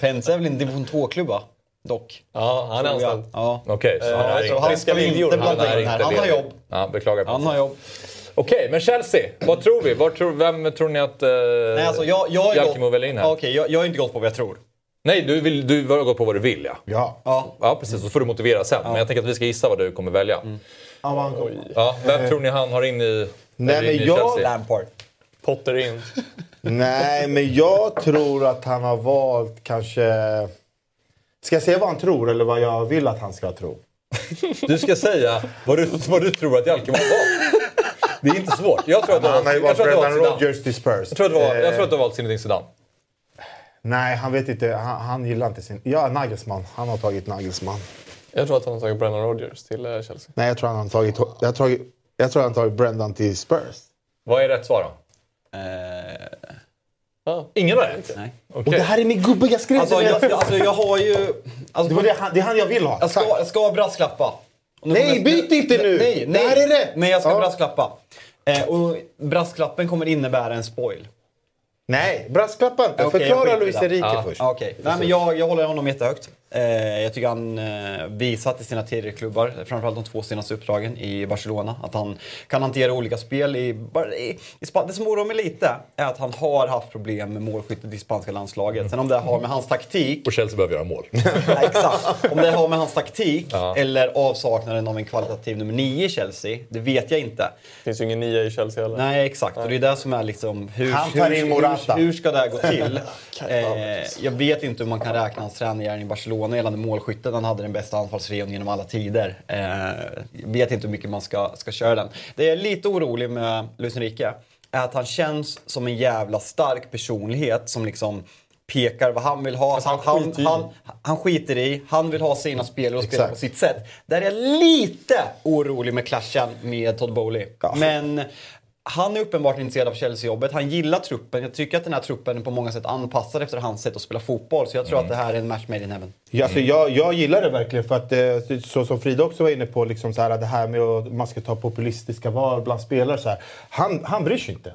Pense är väl en division 2-klubb va? Dock. ja, han är anställd. Ja. Okej, så han Eh, så han ska vi Friska inte blanda Han är in här. inte Han har jobb. Ja, beklagar. Han har jobb. Okej, men Chelsea. Vad tror vi? Vad tror, vem tror ni att eh, Nej, alltså jag, jag, Jalkemo väljer in här? Ja, okej, jag, jag har inte gått på vad jag tror. Nej, du, vill, du har gått på vad du vill ja. Ja. Ja. Ja, precis. Så får du motivera sen. Men jag tänker att vi ska gissa vad du kommer välja. Mm. Ja. Ja, vem tror ni han har in i, Nej, eller in men i jag- Chelsea? Lampard. Potter in. Nej, men jag tror att han har valt kanske... Ska jag säga vad han tror eller vad jag vill att han ska tro? Du ska säga vad du, vad du tror att Jalkemo har valt. Det är inte svårt. Jag tror att du har Han har ju Brendan. Rodgers till Spurs. Jag tror att du har, jag Eh, tror att du har valt Zinedine Zidane. Nej, han vet inte. Han, han gillar inte sin... Ja, Nagelsmann. Han har tagit Nagelsmann. Jag tror att han har tagit Brennan Rodgers till eh, Chelsea. Nej, jag tror han har tagit... Jag tror, jag tror han har tagit Brendan till Spurs. Vad är rätt svar då? Ja. Ingen har rätt? nej. Okej. Och det här är min gubbe, jag skrev Alltså, det jag, alltså jag har ju... Det, Alltså, var det, han, det är han jag vill ha. jag, ska, jag ska brasklappa. Nej, byt inte nu! Nej, Det nej, här är rätt! Nej, jag ska Ja. brasklappa. Eh, och brasklappen kommer innebära en spoil. Nej, brasklappa inte. Jag Förklara Luis det. Enrique Ja, först. Okej. Nej, men jag, jag håller honom jättehögt. Eh, jag tycker han eh, visat i sina tidigare klubbar, framförallt de två senaste uppdragen i Barcelona, att han kan hantera olika spel. I, i, i det som oroar mig lite är att han har haft problem med målskyttet i spanska landslaget. Sen om det har med hans taktik Och Chelsea behöver göra mål. Ja, exakt. Om det har med hans taktik Ja. eller avsaknaden av en kvalitativ nummer 9 i Chelsea, det vet jag inte. Det finns ju ingen nia i Chelsea heller. Nej, exakt. Och det är det som är liksom... Hur, Han tar in hur, Morata. hur, hur ska det här gå till? eh, jag vet inte hur man kan räkna hans tränargärning i Barcelona gällande målskytten. Han hade den bästa anfallsreon genom alla tider. Eh, vet inte hur mycket man ska, ska köra den. Det jag är lite orolig med Luis Enrique är att han känns som en jävla stark personlighet som liksom pekar vad han vill ha. Alltså, han, han skiter i han, han skiter i, han vill ha sina spelare och spela på sitt sätt. Där är jag lite orolig med clashen med Todd Bowley. Men han är uppenbart intresserad av Chelsea-jobbet. Han gillar truppen. Jag tycker att den här truppen är på många sätt anpassad efter hans sätt att spela fotboll. Så jag tror att det här är en match made in heaven. Ja, alltså, jag, jag gillar det verkligen för att eh, så som Frida också var inne på, liksom så här, det här med att man ska ta populistiska val bland spelare. Så här. Han, han bryr sig inte.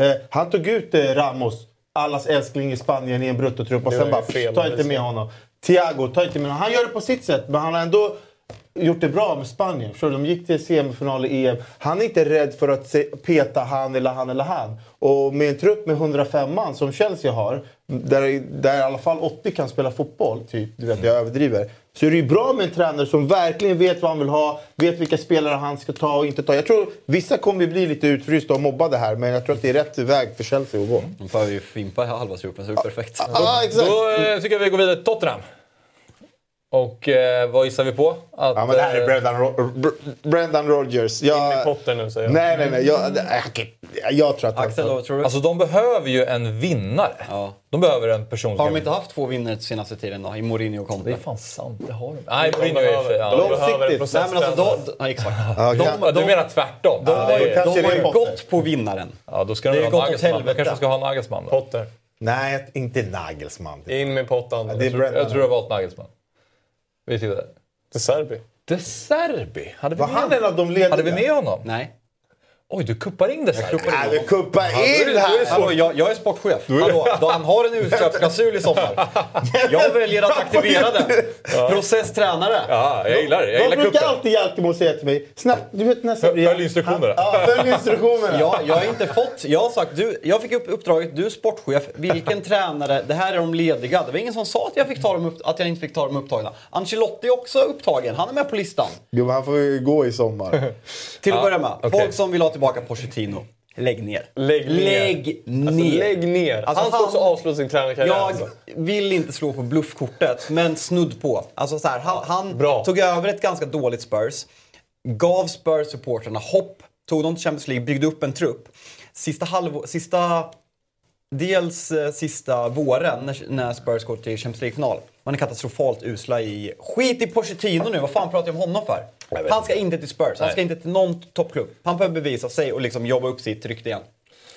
Eh, han tog ut eh, Ramos, allas älskling i Spanien, i en bruttotrupp och sen bara fel, ta inte med honom. Thiago, ta inte med honom. Han gör det på sitt sätt, men han har ändå gjort det bra med Spanien. Förstår? De gick till semifinal i EM. Han är inte rädd för att peta han eller han eller han. Och med en trupp med 105 man som Chelsea har, där, där i alla fall 80 kan spela fotboll, typ, du vet jag överdriver. Så är det ju bra med en tränare som verkligen vet vad han vill ha, vet vilka spelare han ska ta och inte ta. Jag tror vissa kommer bli lite utfrysta och mobbade här, men jag tror att det är rätt väg för Chelsea att gå. De behöver ju fimpa halva truppen så det är perfekt. Ja, exakt. Då eh, tycker jag vi går vidare till Tottenham. Och eh, vad gissar vi på? Att, Ja, men det här är eh, Brendan, Ro- Br- Brendan Rodgers. In i Jag, potten nu säger jag. nej, nej, nej. Jag, jag, jag tror att han... Axel, tror du? Alltså de behöver ju en vinnare. Ja. De behöver en person Har de inte haft två vinnare senaste tiden då? I Mourinho och Det Conte? är fan sant, det har de. Nej, De Mourinho är för Ja. de behöver en. Nej men alltså, de, ja, exakt. De, kan- Ja, du de, menar tvärtom? de, det ju- är- kanske de har det ju är gått på vinnaren. Ja, då ska Det de har ha gått åt. De helvete. kanske ska ha Nagelsmann då. Potter. Nej, inte Nagelsmann. In med pottan. det är Jag tror- Brendan. Jag tror jag har valt Nagelsmann. Vi tittar. De Serbi. De Serbi. Hade vi Var med han en av de lediga? Hade vi med honom? Nej. Oj, du kuppar in De Serbi. Nej, men kuppa in här! Hallå, jag, jag är sportchef. Hallå, han har en utköpsklausul i sommar. Jag väljer att aktivera den. Processtränare. Ja, jag gillar det. Jag gillar brukar alltid Jalkemo säga till mig? Snabbt, du vet nästan... Följ- följ instruktionerna. Ja, följ instruktionerna. Jag, jag har inte fått... Jag har sagt, du, jag fick upp uppdraget, du är sportchef, vilken tränare, det här är de lediga. Det var ingen som sa att jag, fick ta dem upp, att jag inte fick ta dem upptagna. Ancelotti är också upptagen, han är med på listan. Jo, men han får ju gå i sommar. Till att börja med, folk som vill ha tillbaka Pochettino. Lägg ner. Lägg ner. Lägg ner. Alltså, lägg ner. Alltså, han ska också avsluta sin tränarkarriär. Jag alltså. vill inte slå på bluffkortet, men snudd på. Alltså så här, han han Bra. tog över ett ganska dåligt Spurs, gav Spurs-supportrarna hopp, tog dem till Champions League, byggde upp en trupp. Sista, halv, sista Dels eh, sista våren när, när Spurs går till Champions League-final. Man är katastrofalt usla i... Skit i Pochettino nu, vad fan pratar jag om honom för? Han ska inte till Spurs, han ska inte till någon toppklubb. Han behöver bevisa sig och liksom jobba upp sitt rykte igen.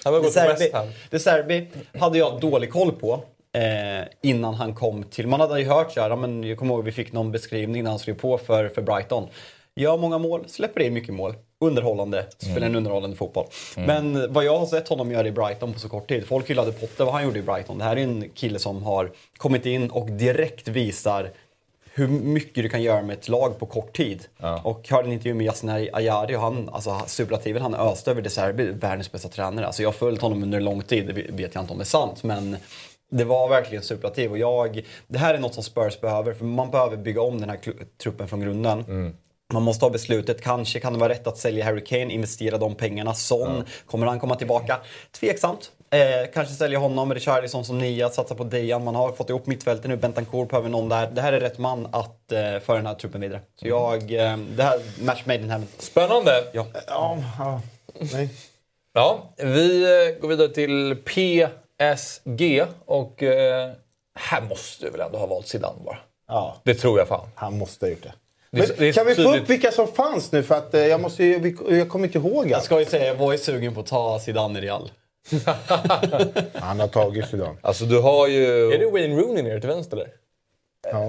Han behöver gå till Serbi, West Ham. De Serbi hade jag dålig koll på eh, innan han kom till... Man hade ju hört så här, ja, men jag kommer ihåg vi fick någon beskrivning när han skrev på för, för Brighton. Gör många mål, släpper in mycket mål. Underhållande, spelar en underhållande fotboll. Men vad jag har sett honom göra i Brighton på så kort tid. Folk hyllade Potter, vad han gjorde i Brighton. Det här är en kille som har kommit in och direkt visar hur mycket du kan göra med ett lag på kort tid. Och hörde en intervju med Yasin Ayari och han, alltså superlativen han öste över De Serbi, världens bästa tränare. Alltså jag har följt honom under lång tid, det vet jag inte om det är sant, men det var verkligen superlativ. Och jag, det här är något som Spurs behöver, för man behöver bygga om den här truppen från grunden. Man måste ha beslutet. Kanske kan det vara rätt att sälja Harry Kane, investera de pengarna. Son, kommer han komma tillbaka? Tveksamt. Eh, kanske sälja honom, Richarlison som nia, satsa på Dejan. Man har fått ihop mittfältet nu, Bentancourt behöver någon där. Det här är rätt man att eh, föra den här truppen vidare. Så jag, eh, det här, match made in heaven. Spännande. Ja. Ja, ja, nej. Ja, vi eh, går vidare till PSG och eh, här måste du väl ändå ha valt Zidane bara? Ja, Det tror jag fan. han måste ha gjort det. Är- Men, är kan vi få upp vilka som fanns nu? För att eh, jag, måste ju, jag kommer inte ihåg Jag allt. ska ju säga, jag var ju sugen på att ta Zidane i Real. Han har tagit Zidane. Alltså du har ju... Är det Wayne Rooney nere till vänster eller?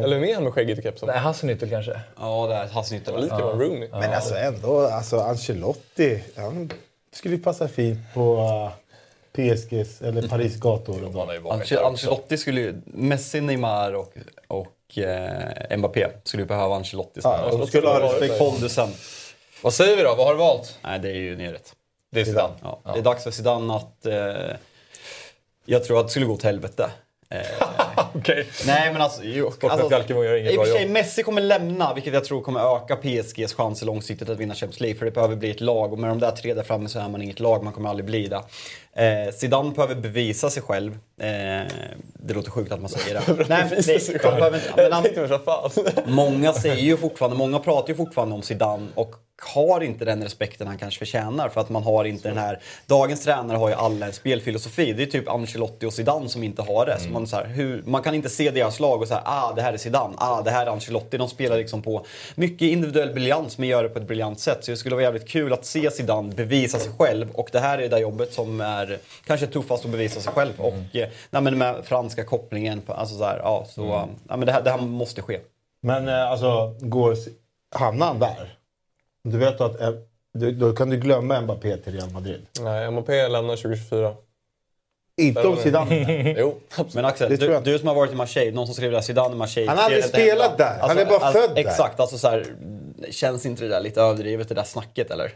Eller med han med skägget i kepsen? Nej, Hasselnyttel kanske. Ja, det är Hasselnyttel. Lite ja. Rooney. Men alltså ändå, alltså Ancelotti, han skulle ju passa fint på uh, PSGs eller Paris gator. Ancelotti, Ancelotti skulle ju... Messi, Neymar och, och eh, Mbappé skulle ju behöva Ancelotti. Ja, de skulle ha respekt. Pondusen. Vad säger vi då? Vad har du valt? Nej, det är ju neråt. Det är Zidane? Ja. Det är dags för Zidane att... Eh, jag tror att det skulle gå åt helvete. Eh, Okej. Nej men alltså... Jo, alltså gör inget I och för sig. Messi kommer lämna, vilket jag tror kommer öka PSGs chanser långsiktigt att vinna Champions League. För det behöver bli ett lag och med de där tre där framme så är man inget lag, man kommer aldrig bli det. Eh, Zidane behöver bevisa sig själv. Eh, det låter sjukt att man säger det. Nej, sig själv. Behöver, men han, många säger ju fortfarande, många pratar ju fortfarande om Zidane och har inte den respekten han kanske förtjänar för att man har inte den här... Dagens tränare har ju alla en spelfilosofi. Det är typ Ancelotti och Zidane som inte har det. Mm. Så man, så här, hur, man kan inte se deras lag och säga ah det här är Zidane, ah det här är Ancelotti. De spelar liksom på mycket individuell briljans men gör det på ett briljant sätt. Så det skulle vara jävligt kul att se Zidane bevisa sig själv och det här är det där jobbet som är kanske tuffast att bevisa sig själv. Mm. Och eh, nej, men med franska kopplingen, alltså så här, ja, så, mm. nej, men det, här, det här måste ske. Men eh, alltså, går, hamnar han där? Du vet att eh, då kan du glömma Mbappé till Real Madrid. Nej, Mbappé lämnar 2024. Inte om Zidane? jo, Men Axel, du, du, som har varit i Marseille, någon som skrev det där, Zidane i Marseille. Han har aldrig spelat där, alltså, han är bara alltså, född där. Exakt, alltså så här, känns inte det där lite överdrivet det där snacket eller?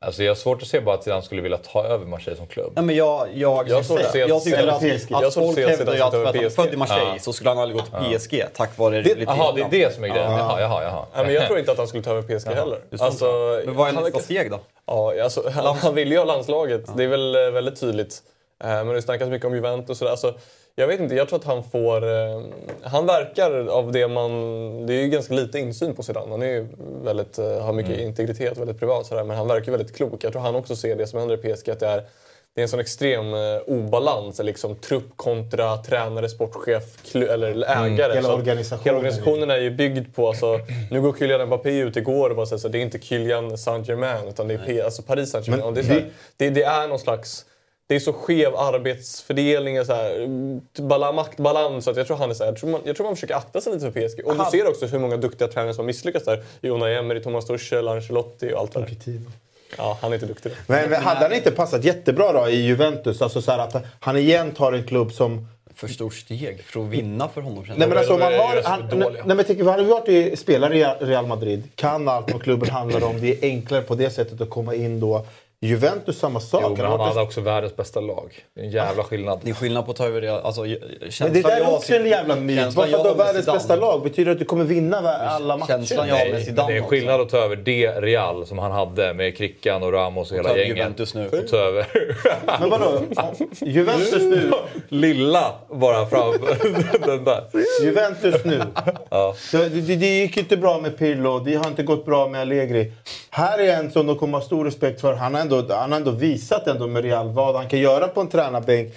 Alltså jag har svårt att se bara att han skulle vilja ta över Marseille som klubb. Nej, men jag, jag, jag, jag, jag, jag tycker att, att, att folk hävdar ju att för att han är född i Marseille ja. så skulle han aldrig gå till PSG ja. tack vare Jaha, det är det som är grejen. Jaha, jaha, jaha. Nej, men jag tror inte att han skulle ta över PSG heller. Alltså, men vad är nästa steg då? Ja, alltså, han, han vill ju ha landslaget. Det är väl eh, väldigt tydligt. Eh, men det snackas mycket om Juventus och sådär. Alltså, jag vet inte, jag tror att han får... Eh, han verkar av det man... Det är ju ganska lite insyn på Zidane. Han är ju väldigt, eh, har mycket mm. integritet, väldigt privat sådär. Men han verkar väldigt klok. Jag tror han också ser det som händer i PSG. Att det är, det är en sån extrem eh, obalans. Liksom, trupp kontra tränare, sportchef eller mm, ägare. Mm, hela, organisationen. hela organisationen är ju byggd på... Alltså, nu går Kylian Mbappé ut igår och bara säger att det är inte Kylian Saint-Germain utan det är P, alltså Paris Saint-Germain. Det, det, det är någon slags det är så skev arbetsfördelning och så här, maktbalans. Att jag, tror han är så här, jag, tror man, jag tror man försöker akta sig lite för PSG. Och du ser också hur många duktiga tränare som har misslyckats där. Unai Emery, Thomas Tuchel, Ancelotti och allt det där. Ja, han är inte duktig. Men, men hade han inte passat jättebra då i Juventus? Alltså så att han igen tar en klubb som för stort steg för att vinna för honom. Nej, men alltså, man har, han, nej, men tänk, hade du varit i, spelare i Real Madrid, kan allt vad klubben handlar om. Det är enklare på det sättet att komma in då Juventus samma sak. Jo, men han hade också världens bästa lag. Det är en jävla skillnad. Det är skillnad på att ta över det. Alltså, men det där är också en jävla myt. Att du har världens bästa lag? Betyder det att du kommer vinna alla matcher? Känslan jag har med Zidane Det är skillnad att ta över det Real som han hade med Krickan och Ramos och, och hela gänget. Juventus nu. Och ta över. men vadå? Juventus nu? Lilla bara fram den där. Juventus nu. Ja. Det, det, det gick inte bra med Pirlo. Det har inte gått bra med Allegri. Här är en som de kommer ha stor respekt för. Han har ändå, han har ändå visat ändå med Real vad han kan göra på en tränarbänk.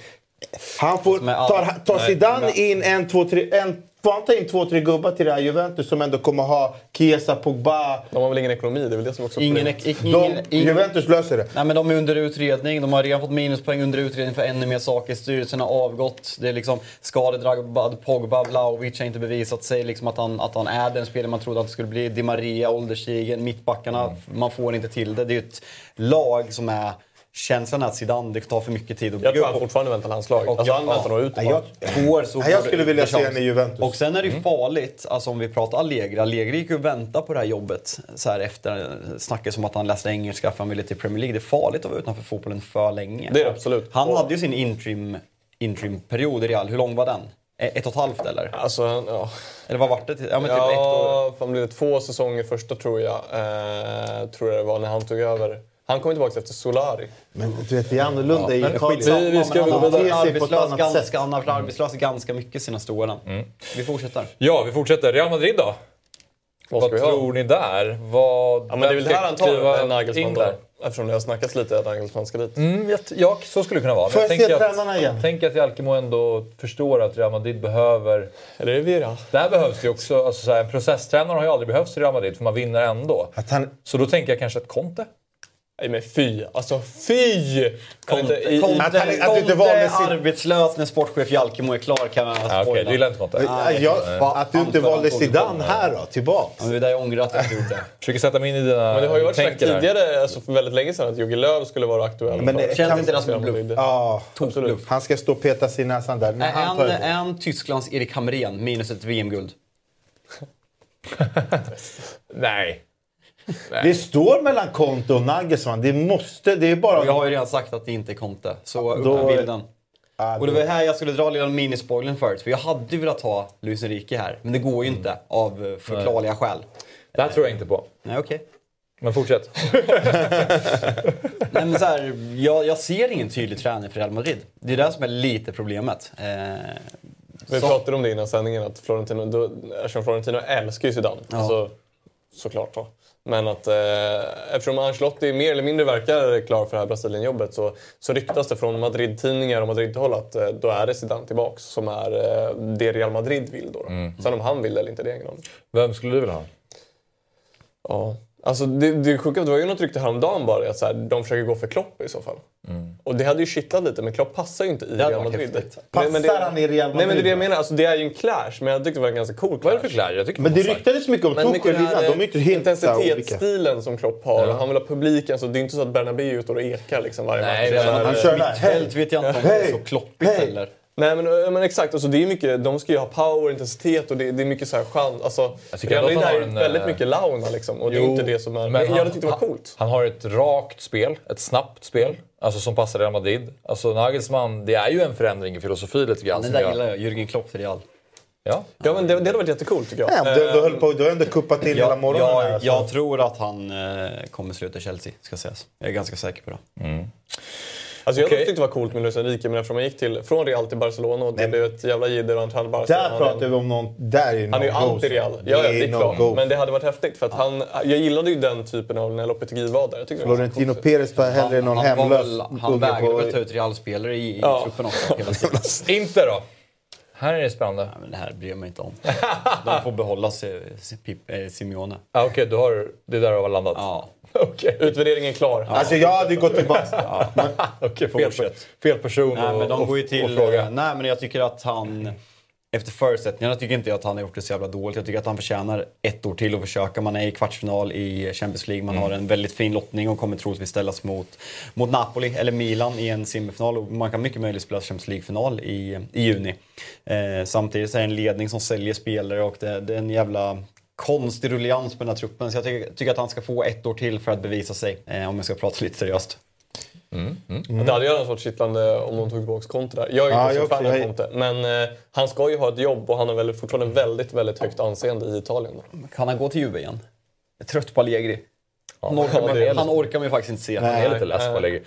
Han får, tar, tar Zidane in en, två, tre, en Får han ta in två, tre gubbar till det här Juventus som ändå kommer ha Chiesa, Pogba... De har väl ingen ekonomi? Det är väl det som också ingen, ingen, de, Juventus löser det. Nej, men de är under utredning. De har redan fått minuspoäng under utredning för ännu mer saker. Styrelsen har avgått. Det är liksom skadedrabbad Pogba. Vlahovic har inte bevisat sig liksom att, han, att han är den spelare man trodde att det skulle bli. Di Maria, ålderstigen, mittbackarna. Mm. Man får inte till det. Det är ett lag som är känslan är att Zidane, det tar för mycket tid att bygga upp. Jag tror han fortfarande väntar landslaget. Alltså, han väntar nog ut det jag, jag, så jag skulle vilja se henne i Juventus. Och sen är det mm. farligt, alltså om vi pratar Allegri. Allegri gick ju och väntade på det här jobbet så här efter snacket som att han läste engelska för han ville till Premier League. Det är farligt att vara utanför fotbollen för länge. Det är absolut. Han hade ju sin interim, interim-period i Real. Hur lång var den? Ett och ett halvt eller? Alltså, ja. Eller vad vart det? Ja, men typ ja, ett år. Fan blev det två säsonger första tror jag. Eh, tror jag det var när han tog över. Han kommer tillbaka efter Solari. Men du vet, det är annorlunda ja, i Italien. Vi, vi ska han har arbetslös ganska, han har varit arbetslös ganska mycket senaste åren. Mm. Vi fortsätter. Ja, vi fortsätter. Real Madrid då? Vad, Vad tror ni där? Vad, ja, men det är väl här han tar Nagelsmann då? Eftersom det har snackats lite att Nagelsmann ska dit. Mm, ja, så skulle det kunna vara. Får jag, jag se tränarna igen? Tänk att Jalkemo ändå förstår att Real Madrid behöver... Eller är det Vira? Där behövs det också... Alltså, så här, en processtränare har ju aldrig behövts i Real Madrid för man vinner ändå. Han... Så då tänker jag kanske att Conte Nej men fy, alltså fy! Conte, I- Conte, Att han- att du inte Conte valde sin- arbetslös när sportchef Jalkemo är klar kan man Ja, Okej, du gillar inte Conte? Ja, jag, att du inte valde Zidane här då, tillbaks. Ja, det är där jag ångrar att jag inte gjort det. Försöker sätta mig in i dina Men det har ju varit sagt tidigare, alltså för väldigt länge sedan, att Jogi Löw skulle vara aktuell. Men det känns inte det som en bluff. Ja, Absolut. han ska stå och peta sig i näsan där. En, tar en Tysklands Erik Hamrén minus ett VM-guld? Nej. Det står mellan Conte och Nagelsmann. Det måste, det är bara... Jag har ju redan sagt att det inte är Conte. Så upp Då- med bilden. Och det var här jag skulle dra lilla minispoilern förut. För jag hade velat ha Luis Enrique här. Men det går ju inte av eh, förklarliga skäl. Det här tror jag inte på. Nej, okej. Men fortsätt. Nej, men så här, jag, jag ser ingen tydlig tränare för Real Madrid. Det är det som är lite problemet. Eh, Vi så- pratade om det innan sändningen, att Florentino, då, eftersom Florentino älskar ju Zidane. Ja. Så, såklart då. Men att eh, eftersom Ancelotti mer eller mindre verkar klar för det här Brasilien-jobbet så, så ryktas det från Madrid-tidningar och Madrid-håll att eh, då är det Zidane tillbaks som är eh, det Real Madrid vill då. då. Mm. Sen om han vill det eller inte, det är ingen aning. Vem skulle du vilja ha? Ja. Alltså det, det sjuka det var ju något rykte häromdagen bara att så här, de försöker gå för Klopp i så fall. Och det hade ju kittlat lite men Klopp passar ju inte i Real Madrid. Nej, men det- Passar han i Real Nej men det är Madrid det jag menar, alltså, det är ju en clash men jag tyckte det var en ganska cool clash. Vad är det för kläder? Jag tycker Men det passar. ryktades mycket om Tuchel den innan. De är inte helt intensitetsstilen som Klopp har. Han vill ha publiken, så det är inte så att Bernabéu står och ekar liksom varje Nej, match. Så han kör. Mittfält vet jag inte om det är så Hej! kloppigt heller. Nej men, men exakt, alltså, det är mycket, de ska ju ha power, intensitet och det, det är mycket så här chans. Alltså, Jag tycker Real Madrid att är han ju har en, väldigt eh, mycket launa liksom. Och det är Jo, inte det som är... men jag han- hade tyckt det var han- coolt. Han har ett rakt spel, ett snabbt spel, alltså som passar Real Madrid. Alltså Nagelsmann, det är ju en förändring i filosofi lite grann. Det som där gillar jag. Jürgen Klopp till Real. Ja. Ja men det, det hade varit jättecoolt tycker jag. Ja, du, du, höll på, du har ändå kuppat till hela Jag, morgonen. här, jag, alltså. jag tror att han eh, kommer sluta Chelsea, ska sägas. Jag är ganska säker på det. Alltså jag okay. tyckte det var coolt med Luis Enrique men eftersom han gick till, från Real till Barcelona och det blev ett jävla jidder och han tränade Barca. Där pratar vi om någon... Där är han är ju anti-Real. Ja, ja, det är klart. Men det hade varit häftigt för att han, jag gillade ju den typen av när Lopetegui var där. Var Florentino. Perez tar hellre någon han, var hemlös han vägrade väl ta ut Real-spelare i, Ja. truppen också. Inte då? Här är det spännande. Nej, men det här bryr jag mig inte om. De får behålla eh, Simeone. Ah, Okej, du har, det är där du har landat? Ja. Okej, Utvärderingen är klar. Alltså jag hade gått tillbaka. Okej, fel, Fortsätt. fel person Nej, men de att- går ju till... fråga. eh, Nej, men jag tycker att han... Efter förutsättningarna tycker inte jag att han har gjort det så jävla dåligt. Jag tycker att han förtjänar ett år till att försöka. Man är i kvartsfinal i Champions League. Man har en väldigt fin lottning och kommer troligtvis ställas mot, mot Napoli eller Milan i en semifinal. Och man kan mycket möjligt spela Champions League-final i, i juni. Eh, samtidigt är det en ledning som säljer spelare och det, det är en jävla konstig rullians på den här truppen. Så jag tycker, tycker att han ska få ett år till för att bevisa sig. Eh, om jag ska prata lite seriöst. Det hade ju annars varit kittlande om de tog tillbaka Conte där. Jag är inte så jag fan av Jag- Conte. Men eh, han ska ju ha ett jobb och han har väl fortfarande väldigt, väldigt högt anseende i Italien. Då. Kan han gå till Juve igen? Jag är trött på Allegri. Han Ja, orkar, det är man, lite- han orkar man ju faktiskt inte se. Jag är lite less på Allegri.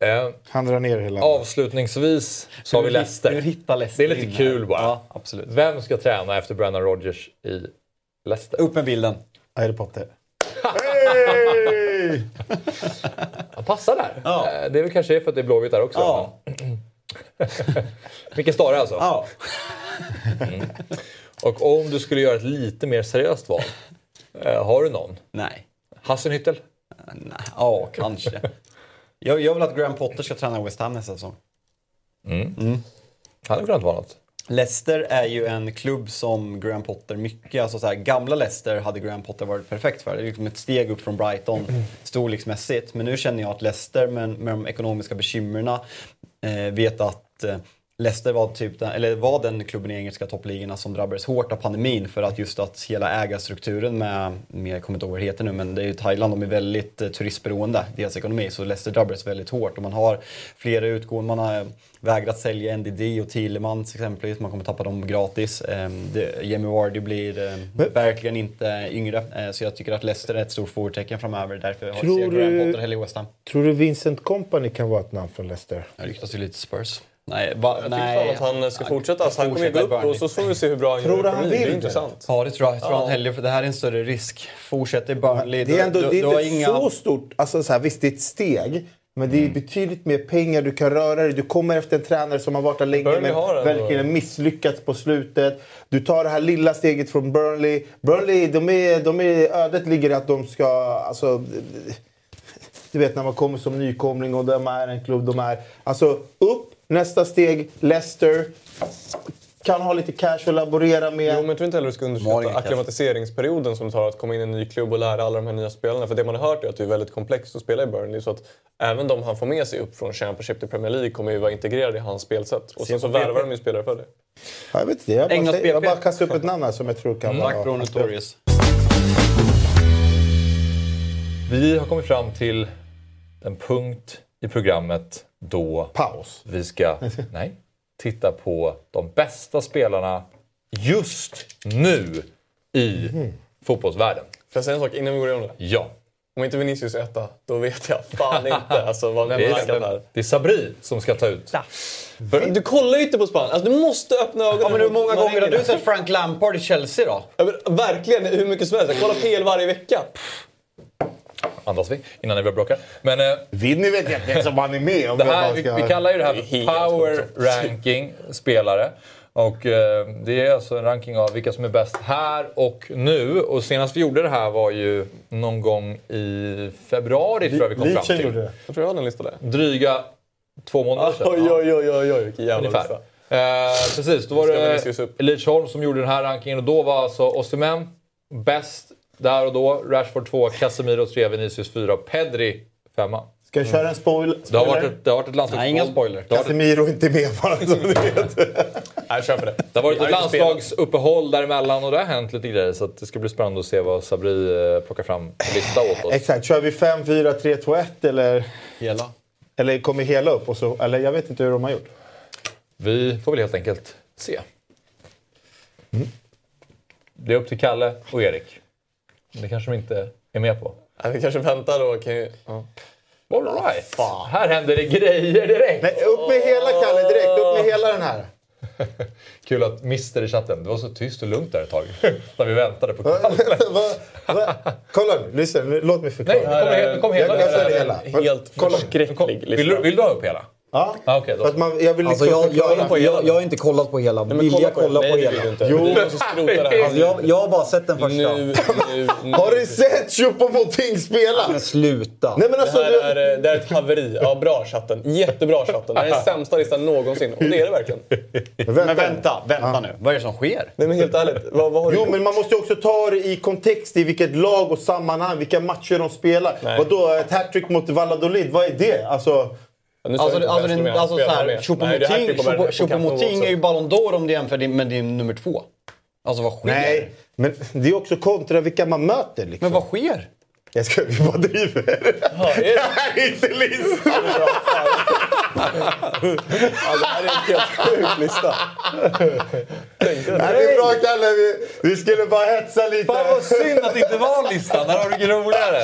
Ja. Eh, Han drar ner hela... avslutningsvis så har vi Leicester. Det är lite kul bara. Ja, absolut. Vem ska träna efter Brennan Rodgers i Leicester? Upp med bilden. Harry Potter. Hey! Han passar där. Ja. Eh, Det är väl kanske är för att det är Blåvitt där också. Ja. Vilken Stare alltså. Ja. Och om du skulle göra ett lite mer seriöst val. eh, har du någon? Nej. Hassenhüttel? Nej. Ja, kanske. Jag, jag vill att Graham Potter ska träna West Ham nästa säsong. Han hade kunnat vara något. Leicester är ju en klubb som Graham Potter mycket, alltså så här, gamla Leicester hade Graham Potter varit perfekt för. Det är liksom ett steg upp från Brighton storleksmässigt. Men nu känner jag att Leicester med, med de ekonomiska bekymren eh, vet att eh, Leicester var, typ den, eller var den klubben i engelska toppligorna som drabbades hårt av pandemin för att just att hela ägarstrukturen med, med jag kommer inte ihåg vad det heter nu, men det är ju Thailand, de är väldigt eh, turistberoende, deras ekonomi. Så Leicester drabbades väldigt hårt och man har flera utgående, man har vägrat sälja NDD och Thielemans exempelvis, man kommer tappa dem gratis. Eh, det, Jamie Vardy blir eh, verkligen inte yngre, eh, så jag tycker att Leicester är ett stort frågetecken framöver. Därför har Tror jag Graham Potter hellre i West Ham. Tror du Vincent Company kan vara ett namn för Leicester? Det ryktas ju lite Spurs. Nej, va, Jag tycker nej. fan att han ska fortsätta. Alltså, han kommer ju gå upp Burnley. och så får vi se hur bra han Tror gör i han ekonomin. Det vill är intressant. Ja, det tror jag. Jag tror Ja. han hellre, för det här är en större risk. Fortsätter Burnley, Det är ändå då- det är då inte inga- så stort. Alltså så här, visst, det är ett steg. Men det är betydligt mer pengar, du kan röra dig. Du kommer efter en tränare som har varit där länge Burnley men verkligen misslyckats på slutet. Du tar det här lilla steget från Burnley. Burnley, de är, de är, ödet ligger i att de ska... Alltså, Du vet när man kommer som nykomling och de är en klubb de är. Alltså upp, nästa steg, Leicester. Kan ha lite cash att laborera med. Jo, men jag tror inte heller du ska underskatta akklimatiseringsperioden som det tar att komma in i en ny klubb och lära alla de här nya spelarna. För det man har hört är att det är väldigt komplext att spela i Burnley. Så att även de han får med sig upp från Championship till Premier League kommer ju vara integrerade i hans spelsätt. Och sen så värvar de ju spelare för det. Ja, jag vet inte, jag bara, jag bara kastar upp ett namn här som jag tror kan vara... Bruno Torres. Vi har kommit fram till en punkt i programmet då Paus. vi ska nej, titta på de bästa spelarna just nu i fotbollsvärlden. Får jag säga en sak innan vi går igenom det? Ja. Om inte Vinicius är etta, då vet jag fan inte alltså, vad Det vi är, där. det är Sabri som ska ta ut. För Du kollar ju inte på Spanien. Alltså, du måste öppna ögonen. Ja, men hur många Man gånger har du sett Frank Lampard i Chelsea då? Ja, men, verkligen, hur mycket som helst. Jag kollar PL varje vecka. Andas vi innan ni börjar bråka. Men eh, Vinny vet jag inte ens om han är med. Om det här, vi, vi kallar ju det här för Power. Ranking spelare. Och eh, det är alltså en ranking av vilka som är bäst här och nu. Och senast vi gjorde det här var ju någon gång i februari tror jag vi kom fram till. gjorde det. Jag tror jag hade en lista där. Dryga två månader sedan. Oj, oj, oj, oj, oj, vilken jävla Ungefär. lista. Eh, precis, då var det upp. Lidsholm som gjorde den här rankingen och då var alltså Osimhen bäst där och då. Rashford 2, Casemiro 3, Vinicius 4 och Pedri 5. Ska jag köra en spoil Det har varit spoiler? ett, det har varit ett landslags... Nej, inga spoiler. Casemiro är inte med bara som du vet. Nej, kör på det. det har varit ett landslagsuppehåll däremellan och det har hänt lite grejer så att det ska bli spännande att se vad Sabri eh, plockar fram en lista åt oss. Exakt, kör vi 5, 4, 3, 2, 1 eller, Hela. eller kommer hela upp? Och så, eller jag vet inte hur de har gjort. Vi får väl helt enkelt se. Det är upp till Kalle och Erik. Det kanske de inte är med på. Nej, vi kanske väntar då. Kan ju... ja. All right. Här händer det grejer direkt. Nej, upp med hela Kalle direkt, upp med hela den här. Kul att Mister i chatten, det var så tyst och lugnt där ett tag. När vi väntade på Kalle. va, va? Kolla nu, lyssna, låt mig Nej, förklara. he- nu kommer hela. Jag, jag hela. Helt förskräcklig lista. Vill du, vill du ha upp hela? Ja, Ah, då. att man, jag vill Alltså liksom jag, jag, jag, jag, jag har inte kollat på hela. men Vill jag kolla Nej, på det vill hela? du inte. Jo. Du måste skrota det här. Alltså jag, jag har bara sett den första. Nu, nu, nu. Har du sett Choupo-Moting spela? Men sluta. Nej men Det alltså, här du, är, eh, det här är ett haveri. Ja, bra chatten. Jättebra chatten. Det här är den sämsta listan någonsin. Och det är det verkligen. Men vänta, vänta nu. Vad är det som sker? Nej men helt ärligt. Vad, vad har du Jo, gjort? men man måste ju också ta det i kontext i vilket lag och sammanhang, vilka matcher de spelar. Nej. Vadå, ett hattrick mot Valladolid, vad är det? Alltså, Alltså, alltså, den, alltså det här Choupo-Moting är ju Ballon d'Or om du jämför det med din nummer två. Alltså vad sker? nej. Men det är också kontra vilka man möter liksom. Men vad sker? Jag ska, vi bara driver. Ja, är det- Det här är inte listan! Ja, det här är en helt sjuk lista. Nej, det är bra Kalle, vi, vi skulle bara hetsa lite. Fan vad synd att det inte var listan, där har du roligare.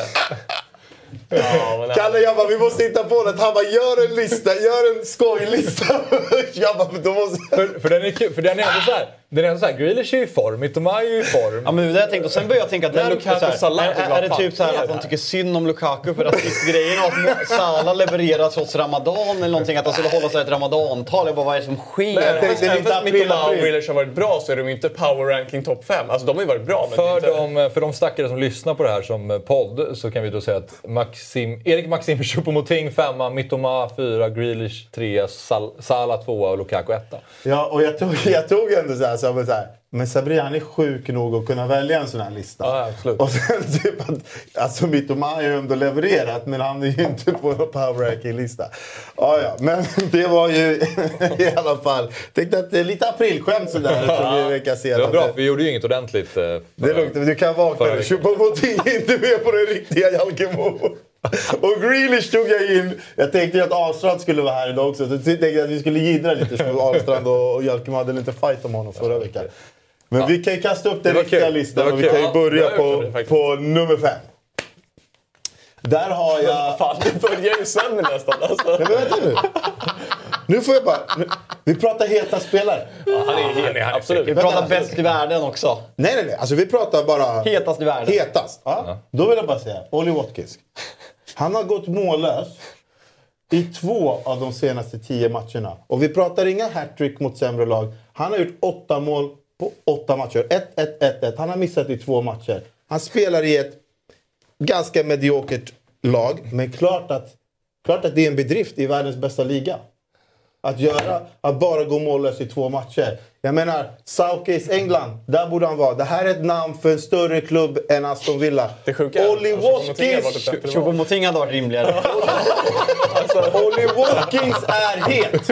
Ja, men Kalle, jag bara, vi måste hitta på något. Han bara, gör en lista, gör en skojlista. jag bara, då måste... För, för den är kul, för den är ändå såhär, den är ändå såhär, Grealish är i form, Mittomaj är ju i form. Ja men det jag tänkte, och sen började jag tänka Men där Lukaku så här, Salah, är, är det typ så här är att det här? tycker synd om Lukaku för rasistgrejen och att Salah levererar trots Ramadan eller någonting, att han skulle hålla sig ett Ramadantal. Jag bara, vad är det som sker? jag tänkte lite Även fast och. Grealish har varit bra så är de ju inte power ranking topp 5. Alltså de har ju varit bra men För det är inte... de, för de stackare som lyssnar på det här som podd så kan vi då säga att Maxim, Erik Maxim Choupo-Moting femma, Mittoma fyra, Grealish trea, Sal, Salah tvåa och Lukaku etta. Ja, och jag tog, jag tog ändå så här, så bara så här men Sabri han är sjuk nog att kunna välja en sån här lista. Ja, absolut. Och sen typ att, alltså Mittoma har ju ändå levererat men han är ju inte på någon power ranking-lista. Ja, ja, men det var ju i alla fall. Tänkte att det är lite aprilskämt sådär som vi vecka Det var bra, för vi gjorde ju inget ordentligt. eh, Det är lugnt, du kan vakna. Choupo-Moting är inte med på den riktiga Jalkemo. Och Grealish tog jag in. Jag tänkte ju att Ahlstrand skulle vara här idag också. Så jag tänkte att vi skulle jiddra lite så Ahlstrand och, och Jalkemo hade lite fight om honom förra veckan. Men vi kan ju kasta upp den riktiga kul. listan och vi kan ju Ja, börja på, det på nummer fem. Där har jag... Fan, det börjar ju sämre nästan. Alltså. Nej, men vänta nu. Nu får jag bara... Nu, vi pratar heta spelare. Han är helt, absolut. Vi pratar bäst i världen också. Nej, nej, nej. Alltså vi pratar bara... Hetast i världen. Hetast. Ja. Då vill jag bara säga, Ollie Watkins. Han har gått mållös i två av de senaste tio matcherna. Och vi pratar inga hattrick mot sämre lag. Han har gjort åtta mål på åtta matcher. 1-1, 1-1. Han har missat i två matcher. Han spelar i ett ganska mediokert lag, men klart att, klart att det är en bedrift i världens bästa liga. Att, göra, att bara gå mållös i två matcher. Jag menar, Southgate England, där borde han vara. Det här är ett namn för en större klubb än Aston Villa. Det sjuka är Ollie varit Watkins! Choupo-Moting hade varit rimligare. Ollie Watkins är het!